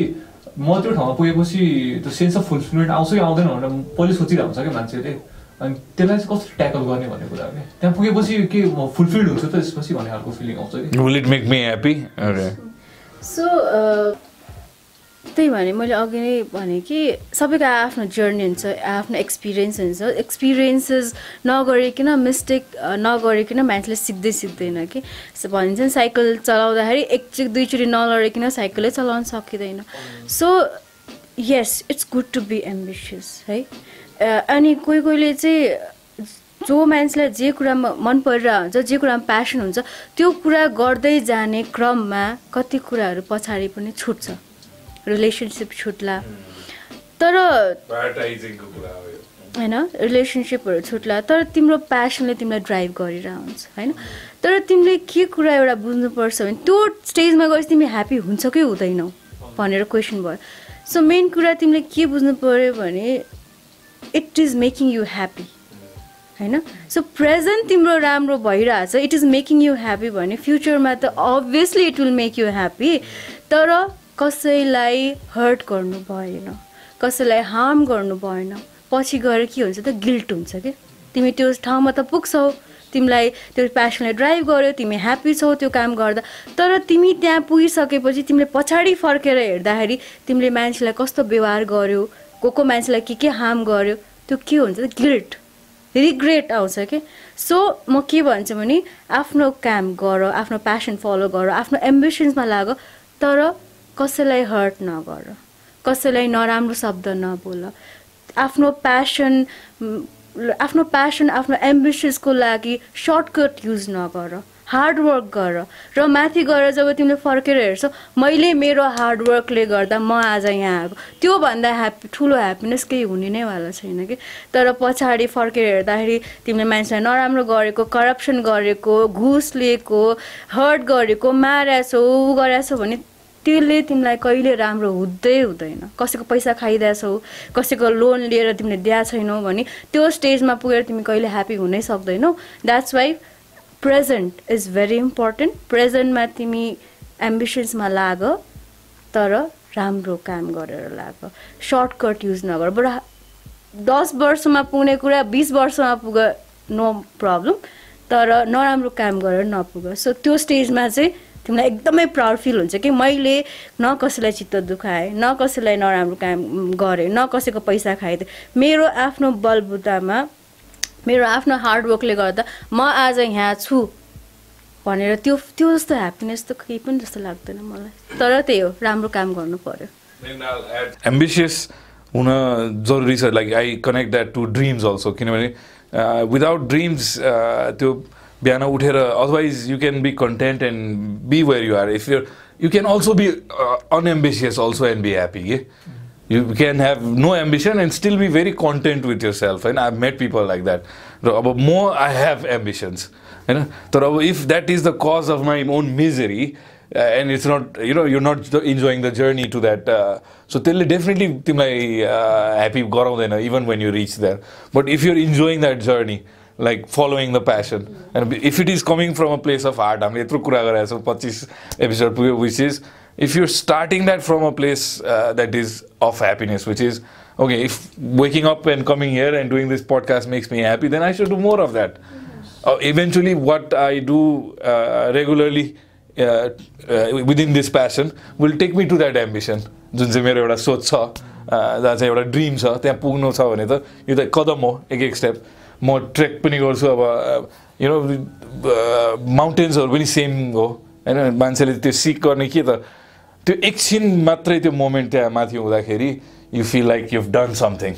S4: म त्यो ठाउँमा पुगेपछि त्यो सेन्स अफ फुलफिलमेन्ट आउँछ कि आउँदैन भनेर पहिले सोचिरहेको हुन्छ क्या मान्छेले अनि त्यसलाई चाहिँ कसरी ट्याकल गर्ने भन्ने कुरा हो क्या त्यहाँ पुगेपछि के म फुलफिल्ड हुन्छु त त्यसपछि भन्ने खालको फिलिङ आउँछ कि
S1: will it make me happy? Okay.
S3: So त्यही भने मैले अघि नै भने कि सबैको आफ्नो जर्नी हुन्छ आफ्नो एक्सपिरियन्स हुन्छ। एक्सपिरियन्सेस नगरिकन मिस्टेक नगरिकन मान्छेले सिक्दै सिक्दैन कि। भनिन्छ नि साइकल चलाउँदाखेरि एकचोटि दुईचोटि नलडिकन साइकलै चलाउन सकिँदैन। So yes it's good to be ambitious है? अनि कोही कोहीले चाहिँ जो मान्छेलाई जे कुरामा मन परिरहेको हुन्छ जे कुरामा प्यासन हुन्छ त्यो कुरा गर्दै जाने क्रममा कति कुराहरू पछाडि पनि छुट्छ। रिलेसनसिप छुट्ला। तर होइन रिलेसनसिपहरू छुट्ला। तर तिम्रो प्यासनले तिमीलाई ड्राइभ गरिरहेको हुन्छ होइन? तर तिमीले के कुरा एउटा बुझ्नुपर्छ भने त्यो स्टेजमा गएपछि तिमी ह्याप्पी हुन्छ कि हुँदैनौ भनेर क्वेसन भयो। सो मेन कुरा तिमीले के बुझ्नु पऱ्यो भने it is making you happy होइन? सो प्रेजेन्ट तिम्रो राम्रो भइरहेछ it is making you happy भने फ्युचरमा त obviously it will make you happy तर कसैलाई हर्ट गर्नु भएन कसैलाई हार्म गर्नु भएन पछि गएर के हुन्छ त गिल्ट हुन्छ कि? तिमी त्यो ठाउँमा त पुग्छौ तिमीलाई त्यो प्यासनले ड्राइभ गर्यो तिमी ह्याप्पी छौ त्यो काम गर्दा तर तिमी त्यहाँ पुगिसकेपछि तिमीले पछाडि फर्केर हेर्दाखेरि तिमीले मान्छेलाई कस्तो व्यवहार गर्यो को को मान्छेलाई के के हार्म गर्यो त्यो के हुन्छ त गिल्ट रिग्रेट आउँछ कि? सो म के भन्छु भने आफ्नो काम गर आफ्नो प्यासन फलो गर आफ्नो एम्बिसन्समा लाग तर कसैलाई हर्ट नगर कसैलाई नराम्रो शब्द नबोल। आफ्नो प्यासन आफ्नो प्यासन आफ्नो एम्बिसन्सको लागि सर्टकट युज नगर हार्डवर्क गर। र माथि गएर जब तिमीले फर्केर हेर्छौ मैले मेरो हार्डवर्कले गर्दा म आज यहाँ आएको। त्योभन्दा ह्याप्पी ठुलो ह्याप्पिनेस केही हुने नै वाला छैन कि? तर पछाडि फर्केर हेर्दाखेरि तिमीले मान्छेलाई नराम्रो गरेको करप्सन गरेको घुस लिएको हर्ट गरेको मारेछौ ऊ गरेछौ भने त्यसले तिमीलाई कहिले राम्रो हुँदै हुँदैन। कसैको पैसा खाइदिएछौ कसैको लोन लिएर तिमीले दिएको छैनौ भने त्यो स्टेजमा पुगेर तिमी कहिले ह्याप्पी हुनै सक्दैनौ। That's why present is very important प्रेजेन्टमा तिमी एम्बिसन्समा लाग तर राम्रो काम गरेर लाग सर्टकट युज नगर। बरु दस वर्षमा पुग्ने कुरा बिस वर्षमा पुग नो प्रब्लम तर नराम्रो काम गरेर नपुग। सो त्यो स्टेजमा चाहिँ तिमीलाई एकदमै प्राउड फिल हुन्छ कि मैले न कसैलाई चित्त दुखाएँ न कसैलाई नराम्रो काम गरेँ न कसैको पैसा खाइदिएँ मेरो आफ्नो बलबुतामा मेरो आफ्नो हार्डवर्कले गर्दा म आज यहाँ छु भनेर त्यो त्यो जस्तो ह्याप्पिनेस त केही पनि जस्तो लाग्दैन मलाई। तर त्यही हो राम्रो काम गर्नु पर्यो।
S1: एम्बिसियस हुन जरुरी छ। Like I connect that to dreams also किनभने विदाउट ड्रिम्स त्यो बिहान उठेर otherwise you can be content and be where you are if your you can also be unambitious also and be happy के you can have no ambition and still be very content with your self होइन I met people like that र अब म आई हेभ एम्बिसन्स होइन तर अब if that is the cause of my own misery and it's not you know you not enjoying the journey to that so त्यसले डेफिनेटली तिमीलाई happy गराउँदैन even when you reach that but if you're enjoying that journey like following the passion and if it is coming from a place of heart हामीले यत्रो कुरा गरेको छौँ पच्चिस एपिसोड पुग्यो which is if you're starting that from a place uh, that is of happiness, which is okay, if waking up and coming here and doing this podcast makes me happy, then I should do more of that. Uh, eventually, what I do uh, regularly uh, uh, within this passion will take me to that ambition. जुन चाहिँ मेरो एउटा सोच छ जहाँ चाहिँ एउटा ड्रिम छ त्यहाँ पुग्नु छ भने त यो त कदम हो एक एक स्टेप म ट्रेक पनि गर्छु अब यु नो माउन्टेन्सहरू पनि सेम हो। होइन मान्छेले त्यो सिक गर्ने के त? त्यो एकछिन मात्रै त्यो मोमेन्ट त्यहाँ माथि हुँदाखेरि you feel like you've done something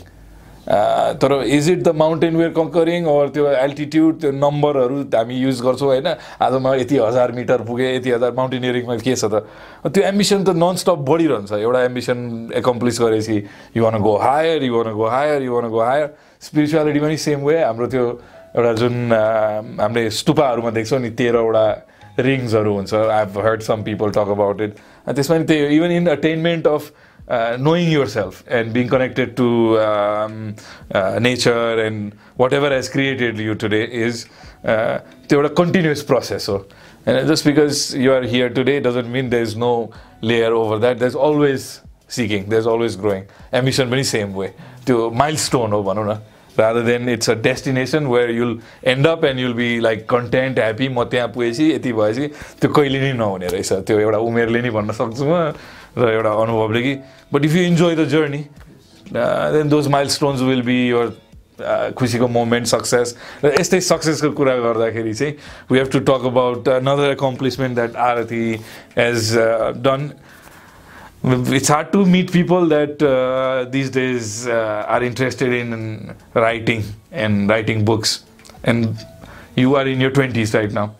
S1: तर is it the mountain where conquering or त्यो एल्टिट्युड त्यो नम्बरहरू हामी युज गर्छौँ होइन? आज म यति हजार मिटर पुगेँ यति हजार माउन्टेनियरिङमा के छ त? त्यो एम्बिसन त ननस्टप बढिरहन्छ। एउटा एम्बिसन एकम्प्लिस गरेपछि you wanna go higher you wanna go higher you wanna go higher spirituality पनि सेम वे हाम्रो त्यो एउटा जुन हामीले स्टुपाहरूमा देख्छौँ नि तेह्रवटा रिङ्सहरू हुन्छ। I have heard some people talk about it त्यसमा नि त्यही even in attainment of knowing yourself and being connected to um, uh, nature and whatever has created you today is uh, a continuous process. So, and just because you are here today doesn't mean there is no layer over that. There's always seeking. There's always growing. Ambition, very same way. To milestone हो भनौँ न rather than it's a destination where you'll end up and you'll be like content, happy म त्यहाँ पुगेपछि यति भएपछि त्यो कहिले नै नहुने रहेछ त्यो एउटा उमेरले नै भन्न सक्छु म र एउटा अनुभवले कि but if you enjoy the journey then those milestones will be your खुसीको मोमेन्ट सक्सेस र यस्तै सक्सेसको कुरा गर्दाखेरि चाहिँ we have to talk about another accomplishment that Aarti has done it's hard to meet people that uh, these days uh, are interested in writing and writing books. And you are in your 20s right now.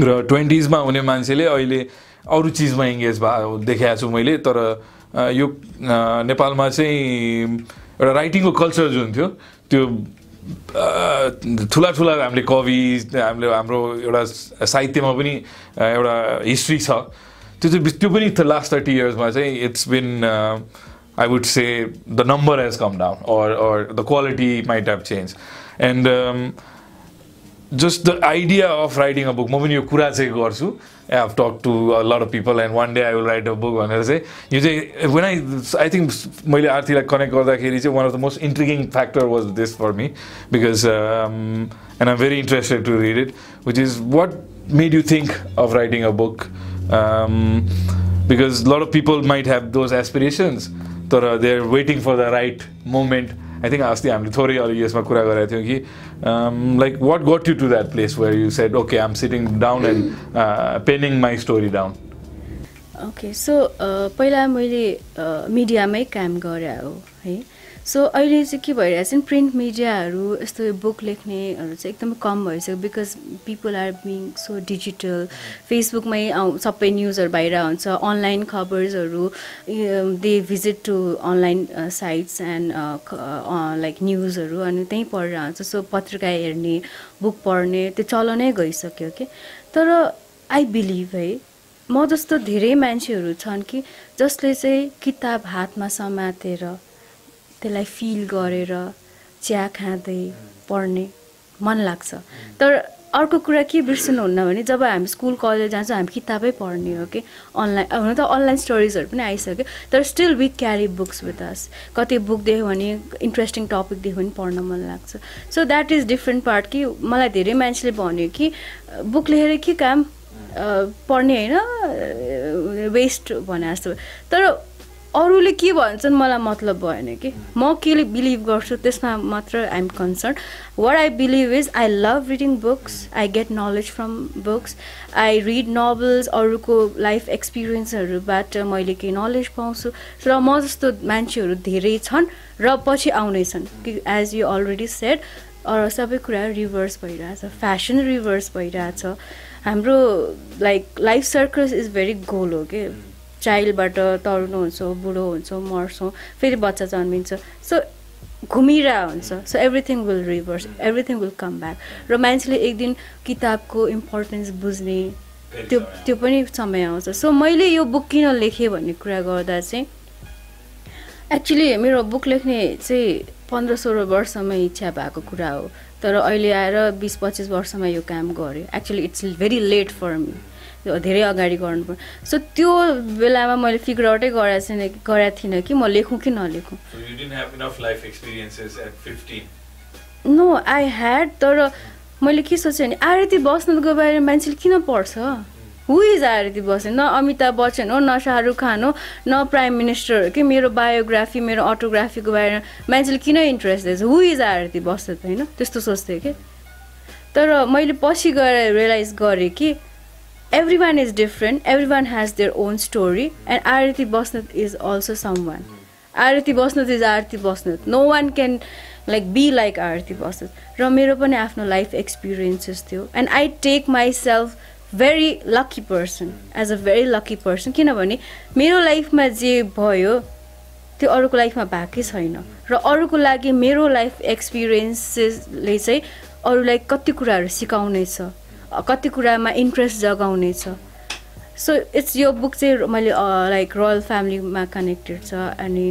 S1: र ट्वेन्टिजमा हुने मान्छेले अहिले अरू चिजमा इङ्गेज भए देखाएको छु मैले तर यो नेपालमा चाहिँ एउटा राइटिङको कल्चर जुन थियो त्यो ठुला ठुला हामीले कवि हामीले हाम्रो एउटा साहित्यमा पनि एउटा हिस्ट्री छ। त्यो चाहिँ त्यो पनि लास्ट थर्टी इयर्समा चाहिँ it's been I would say the number has come down or or the quality might have changed and just the idea of writing a book. म पनि यो कुरा चाहिँ गर्छु I have talk to lot of people and one day I will write a book भनेर चाहिँ यो चाहिँ वेन आई आई थिङ्क मैले आरतीलाई कनेक्ट गर्दाखेरि चाहिँ one of the most intriguing factor was this for me because and I'm very interested to read it which is what made you think of writing a book because lot of people might have those aspirations तर they are waiting for the right moment I think अस्ति हामीले थोरै अलिक यसमा कुरा गरेको थियौँ कि like what got you to that place where you said okay I am sitting down and penning my story down
S3: okay so पहिला मैले मिडियामै काम गरेँ हो है सो अहिले चाहिँ के भइरहेको छ नि प्रिन्ट मिडियाहरू यस्तो बुक लेख्नेहरू चाहिँ एकदमै कम भइसक्यो because people are being so digital फेसबुकमै सबै न्युजहरू बाहिर हुन्छ online खबर्सहरू they visit to online sites and like न्युजहरू अनि त्यहीँ पढेर आउँछ. सो पत्रिका हेर्ने बुक पढ्ने त्यो चलनै गइसक्यो कि तर आई बिलिभ है म जस्तो धेरै मान्छेहरू छन् कि जसले चाहिँ किताब हातमा समातेर त्यसलाई फिल गरेर चिया खाँदै पढ्ने मन लाग्छ। तर अर्को कुरा के बिर्सनुहुन्न भने जब हामी स्कुल कलेज जान्छौँ हामी किताबै पढ्ने हो कि? अनलाइन हुन त अनलाइन स्टोरिजहरू पनि आइसक्यो तर still we carry books with us. कति बुक देख्यो भने इन्ट्रेस्टिङ टपिक देख्यो भने पढ्न मन लाग्छ। So that is different part कि मलाई धेरै मान्छेले भन्यो कि बुक लेखेर के काम पढ्ने होइन वेस्ट भने जस्तो। तर अरूले के भन्छन् मलाई मतलब भएन कि? म के बिलिभ गर्छु त्यसमा मात्र I'm concern what I believe is I love reading books I get knowledge from books I read novels अरूको लाइफ एक्सपिरियन्सहरूबाट मैले केही नलेज पाउँछु। र म जस्तो मान्छेहरू धेरै छन् र पछि आउनेछन् कि एज यु अलरेडी सेड सबै कुरा रिभर्स भइरहेछ। फेसन रिभर्स भइरहेछ। हाम्रो like life circle is very goal हो कि? चाइल्डबाट तरुण हुन्छौँ बुढो हुन्छौँ मर्छौँ फेरि बच्चा जन्मिन्छ। सो घुमिरहेको हुन्छ। So everything will reverse everything will come back र मान्छेले एक दिन किताबको इम्पोर्टेन्स बुझ्ने त्यो त्यो पनि समय आउँछ। सो मैले यो बुक किन लेखेँ भन्ने कुरा गर्दा चाहिँ एक्चुली मेरो बुक लेख्ने चाहिँ पन्ध्र सोह्र वर्षमै इच्छा भएको कुरा हो। तर अहिले आएर बिस पच्चिस वर्षमा यो काम गरेँ actually it's very late for me धेरै अगाडि गर्नुपर्छ सो त्यो बेलामा मैले फिगर आउटै गरेको छैन गरेको थिइनँ कि म लेखौँ कि नलेखौँ। नो आई ह्याड तर मैले के सोचेँ भने आरती बस्नेतको बारेमा मान्छेले किन पढ्छ? हु इज आरती बस्नेत न अमिताभ बच्चन हो न शाहरुख खान हो न प्राइम मिनिस्टर हो कि मेरो बायोग्राफी मेरो अटोग्राफीको बारेमा मान्छेले किन इन्ट्रेस्ट दिएछ? हु इज आरती बस्नेत होइन? त्यस्तो सोच्थेँ कि। तर मैले पछि गएर रियलाइज गरेँ कि every one is different everyone has their own story and arati basnat is also someone arati basnat is arati basnat no one can like be like arati basnat र मेरो पनि आफ्नो लाइफ एक्सपिरियन्सेस थियो and I take myself very lucky person as a very lucky person किनभने मेरो लाइफमा जे भयो त्यो अरूको लाइफमा भएकै छैन र अरूको लागि मेरो लाइफ एक्सपिरियन्सेसले चाहिँ अरूलाई कति कुराहरू सिकाउनेछ कति कुरामा इन्ट्रेस्ट जगाउनेछ सो इट्स यो बुक चाहिँ मैले लाइक रोयल फ्यामिलीमा कनेक्टेड छ अनि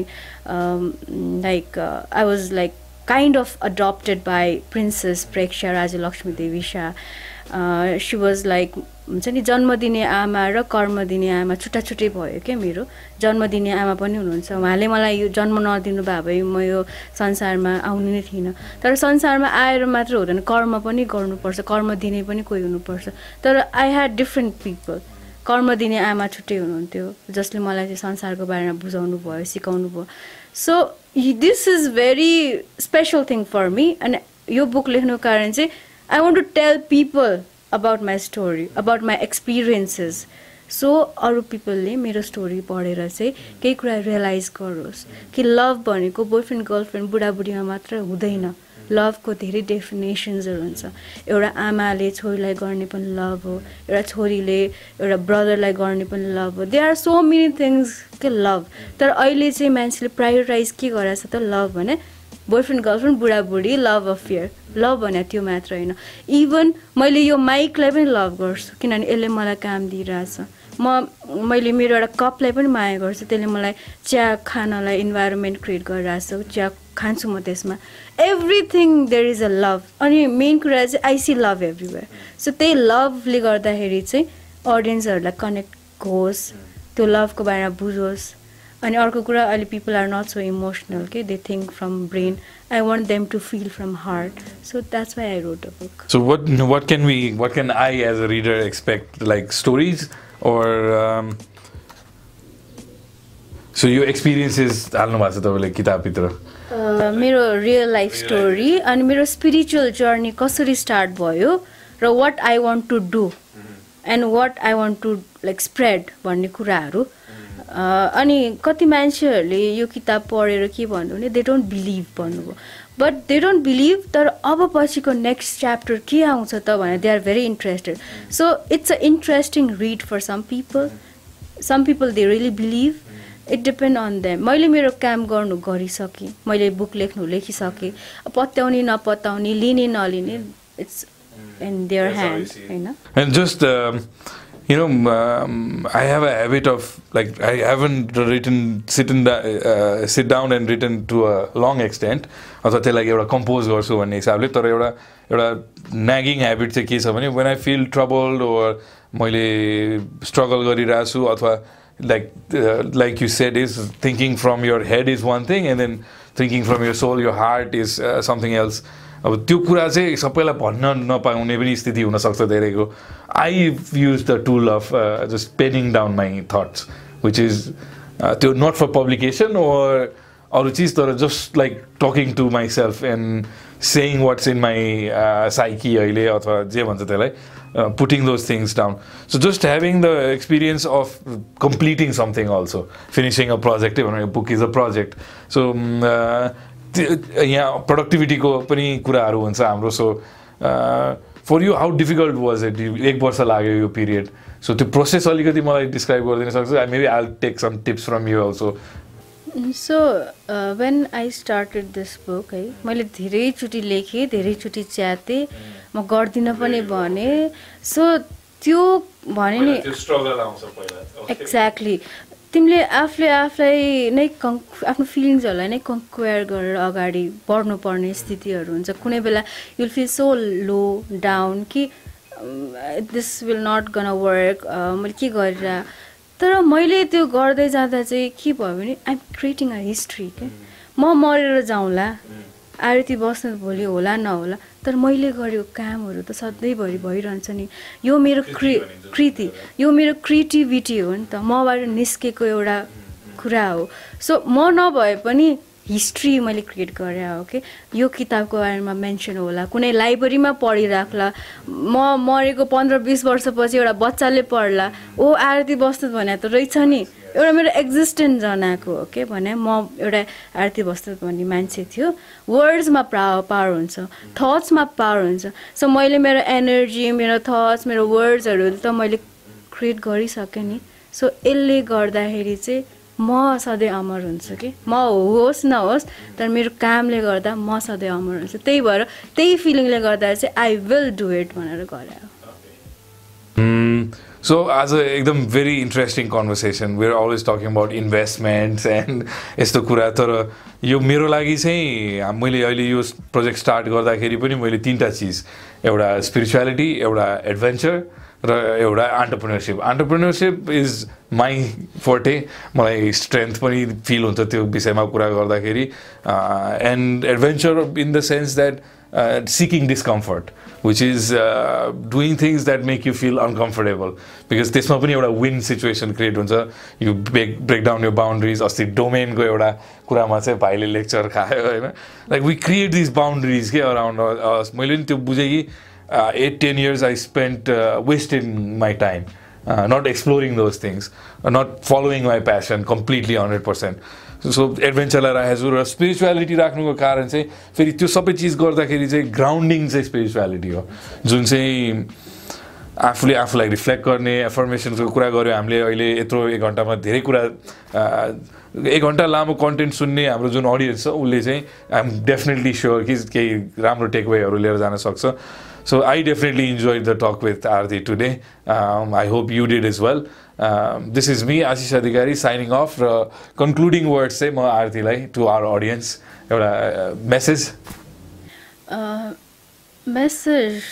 S3: like I was like kind of adopted by princess Preksha Raja Laxmi Devi Shah she was like हुन्छ नि जन्म दिने आमा र कर्म दिने आमा छुट्टा छुट्टै भयो क्या मेरो। जन्म दिने आमा पनि हुनुहुन्छ। उहाँले मलाई यो जन्म नदिनु भयो भए म यो संसारमा आउनु नै थिइनँ। तर संसारमा आएर मात्र हुँदैन। कर्म पनि गर्नुपर्छ कर्म दिने पनि कोही हुनुपर्छ। तर आई ह्याड डिफ्रेन्ट पिपल कर्म दिने आमा छुट्टै हुनुहुन्थ्यो जसले मलाई चाहिँ संसारको बारेमा बुझाउनु भयो सिकाउनु भयो। So this is very special thing for me अनि यो बुक लेख्नुको कारण चाहिँ I want to tell people about my story about my experiences so अरू पिपलले मेरो स्टोरी पढेर चाहिँ केही कुरा रियलाइज गरोस् कि लभ भनेको बोयफ्रेन्ड गर्लफ्रेन्ड बुढाबुढीमा मात्र हुँदैन. लभको धेरै डेफिनेसन्सहरू हुन्छ. एउटा आमाले छोरीलाई गर्ने पनि लभ हो एउटा छोरीले एउटा ब्रदरलाई गर्ने पनि लभ हो. They are so many things के लभ तर अहिले चाहिँ मान्छेले प्रायोरिटाइज के गरेको छ त लभ भने बोयफ्रेन्ड गर्लफ्रेन्ड बुढाबुढी लभ अफेयर लभ भने त्यो मात्र होइन. इभन मैले यो माइकलाई पनि लभ गर्छु किनभने यसले मलाई काम दिइरहेछ. म मैले मेरो एउटा कपलाई पनि माया गर्छु त्यसले मलाई चिया खानलाई इन्भाइरोमेन्ट क्रिएट गरिरहेछ चिया खान्छु म त्यसमा. Everything there is a love अनि मेन कुरा चाहिँ I see love everywhere so त्यही लभले गर्दाखेरि चाहिँ अडियन्सहरूलाई कनेक्ट होस् त्यो लभको बारेमा बुझोस् अनि अर्को कुरा अहिले people are not so emotional के they think from brain I want them to feel from heart so that's why I wrote a
S1: book what what can we what can I as a reader expect like stories? Or um, so your experiences हाल्नु भएको छ तपाईँले किताबभित्र?
S3: मेरो रियल लाइफ स्टोरी अनि मेरो स्पिरिचुअल जर्नी कसरी स्टार्ट भयो र what I want to do and what I want to like spread भन्ने कुराहरू। अनि कति मान्छेहरूले यो किताब पढेर के भन्नु भने दे डोन्ट बिलिभ भन्नुभयो। बट दे डोन्ट बिलिभ तर अब पछिको नेक्स्ट च्याप्टर के आउँछ त भनेर they are very interested so it's a interesting read for some people some people they really believe it depend on them मैले मेरो काम गर्नु गरिसकेँ। मैले बुक लेख्नु लेखिसकेँ। पत्याउने नपत्याउने लिने नलिने इट्स इन देयर ह्यान्ड होइन?
S1: You know, um, I have a habit of like I haven't written sit in the, uh, sit down and written to a long extent. अथवा त्यसलाई एउटा कम्पोज गर्छु भन्ने हिसाबले तर एउटा एउटा नागिङ ह्याबिट चाहिँ के छ भने when I feel troubled or मैले स्ट्रगल गरिरहेको छु अथवा like like you said is thinking from your head is one thing and then thinking from your soul your heart is something else अब त्यो कुरा चाहिँ सबैलाई भन्न नपाउने पनि स्थिति हुनसक्छ धेरैको। I use the tool of just penning down my thoughts which is त्यो नट फर पब्लिकेसन ओर अरू चिज तर just like talking to myself and saying what's in my psyche अहिले अथवा जे भन्छ त्यसलाई putting those things down so just having the experience of completing something also finishing a प्रोजेक्टै भनौँ book is a project so यहाँ प्रोडक्टिभिटीको पनि कुराहरू हुन्छ हाम्रो. So for you how difficult was it एक वर्ष लाग्यो यो पिरियड सो त्यो प्रोसेस अलिकति मलाई डिस्क्राइब गरिदिन सक्छु maybe I take some tips from you also
S3: so when I started this book है मैले धेरैचोटि लेखेँ धेरैचोटि च्यातेँ म गर्दिनँ पनि भने। सो त्यो भने नि
S1: स्ट्रगल आउँछ पहिला।
S3: एक्ज्याक्टली तिमीले आफूले आफूलाई नै कन् आफ्नो फिलिङ्सहरूलाई नै कन्क्वायर गरेर अगाडि बढ्नुपर्ने स्थितिहरू हुन्छ। कुनै बेला you'll feel so low down कि this will not gonna work मैले के गरेर तर मैले त्यो गर्दै जाँदा चाहिँ के भयो भने आइएम क्रिएटिङ अ हिस्ट्री के म मरेर जाउँला। आरती बस्नु भोलि होला नहोला तर मैले गरेको कामहरू त सधैँभरि भइरहन्छ नि। यो मेरो क्रि कृति यो मेरो क्रिएटिभिटी हो नि त। मबाट निस्केको एउटा कुरा हो। सो म नभए पनि हिस्ट्री मैले क्रिएट गरेँ हो कि यो किताबको बारेमा मेन्सन होला। कुनै लाइब्रेरीमा पढिराख्ला। म मरेको पन्ध्र बिस वर्षपछि एउटा बच्चाले पढ्ला। ओ आरती बस्नु भने त रहेछ नि। एउटा मेरो एक्जिस्टेन्स जनाएको हो के भने म एउटा आरती बस्नु भन्ने मान्छे थियो। वर्ड्समा प्रा पावर हुन्छ थट्समा पावर हुन्छ। सो मैले मेरो एनर्जी मेरो थट्स मेरो वर्ड्सहरू त मैले क्रिएट गरिसकेँ नि। सो यसले गर्दाखेरि चाहिँ म सधैँ अमर हुन्छु कि? म होस् नहोस् तर मेरो कामले गर्दा म सधैँ अमर हुन्छु। त्यही भएर त्यही फिलिङले गर्दा चाहिँ आई विल डु इट भनेर गरे
S1: सो आज एकदम very interesting conversation we're always talking about investments and यस्तो कुरा तर यो मेरो लागि चाहिँ मैले अहिले यो प्रोजेक्ट स्टार्ट गर्दाखेरि पनि मैले तिनवटा चिज एउटा स्पिरिचुअलिटी एउटा एडभेन्चर र एउटा entrepreneurship entrepreneurship is my forte मलाई स्ट्रेन्थ पनि फिल हुन्छ त्यो विषयमा कुरा गर्दाखेरि and adventure in the sense that seeking discomfort which is doing things that make you feel uncomfortable because त्यसमा पनि एउटा विन सिचुएसन क्रिएट हुन्छ. यु ब्रेक ब्रेक डाउन यो बााउन्ड्रिज अस्ति डोमेनको एउटा कुरामा चाहिँ भाइले लेक्चर खायो होइन? Like we create this boundaries के अराउन्ड मैले पनि त्यो बुझेँ कि at ten years I spent wasted my time not exploring those things not following my passion completely hundred percent so एडभेन्चरलाई राखेको छु र स्पिरिचुअलिटी राख्नुको कारण चाहिँ फेरि त्यो सबै चिज गर्दाखेरि चाहिँ ग्राउन्डिङ चाहिँ स्पिरिचुअलिटी हो। जुन चाहिँ आफूले आफूलाई रिफ्लेक्ट गर्ने एफर्मेसनको कुरा गऱ्यो हामीले अहिले यत्रो एक घन्टामा धेरै कुरा एक घन्टा लामो कन्टेन्ट सुन्ने हाम्रो जुन अडियन्स छ उसले चाहिँ आइएम डेफिनेटली स्योर कि केही राम्रो टेकवेहरू लिएर जान सक्छ। So I definitely enjoy the talk with Aarti today I hope you did as well this is me Ashish Adhikari signing off र कन्क्लुडिङ वर्ड्स चाहिँ म आरतीलाई टु आवर अडियन्स एउटा message
S3: Uh, message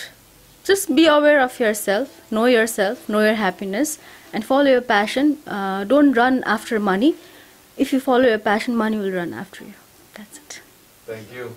S3: just be aware of yourself know yourself know your happiness and follow your passion uh, don't run after money if you follow your passion money will run after you that's it
S1: thank you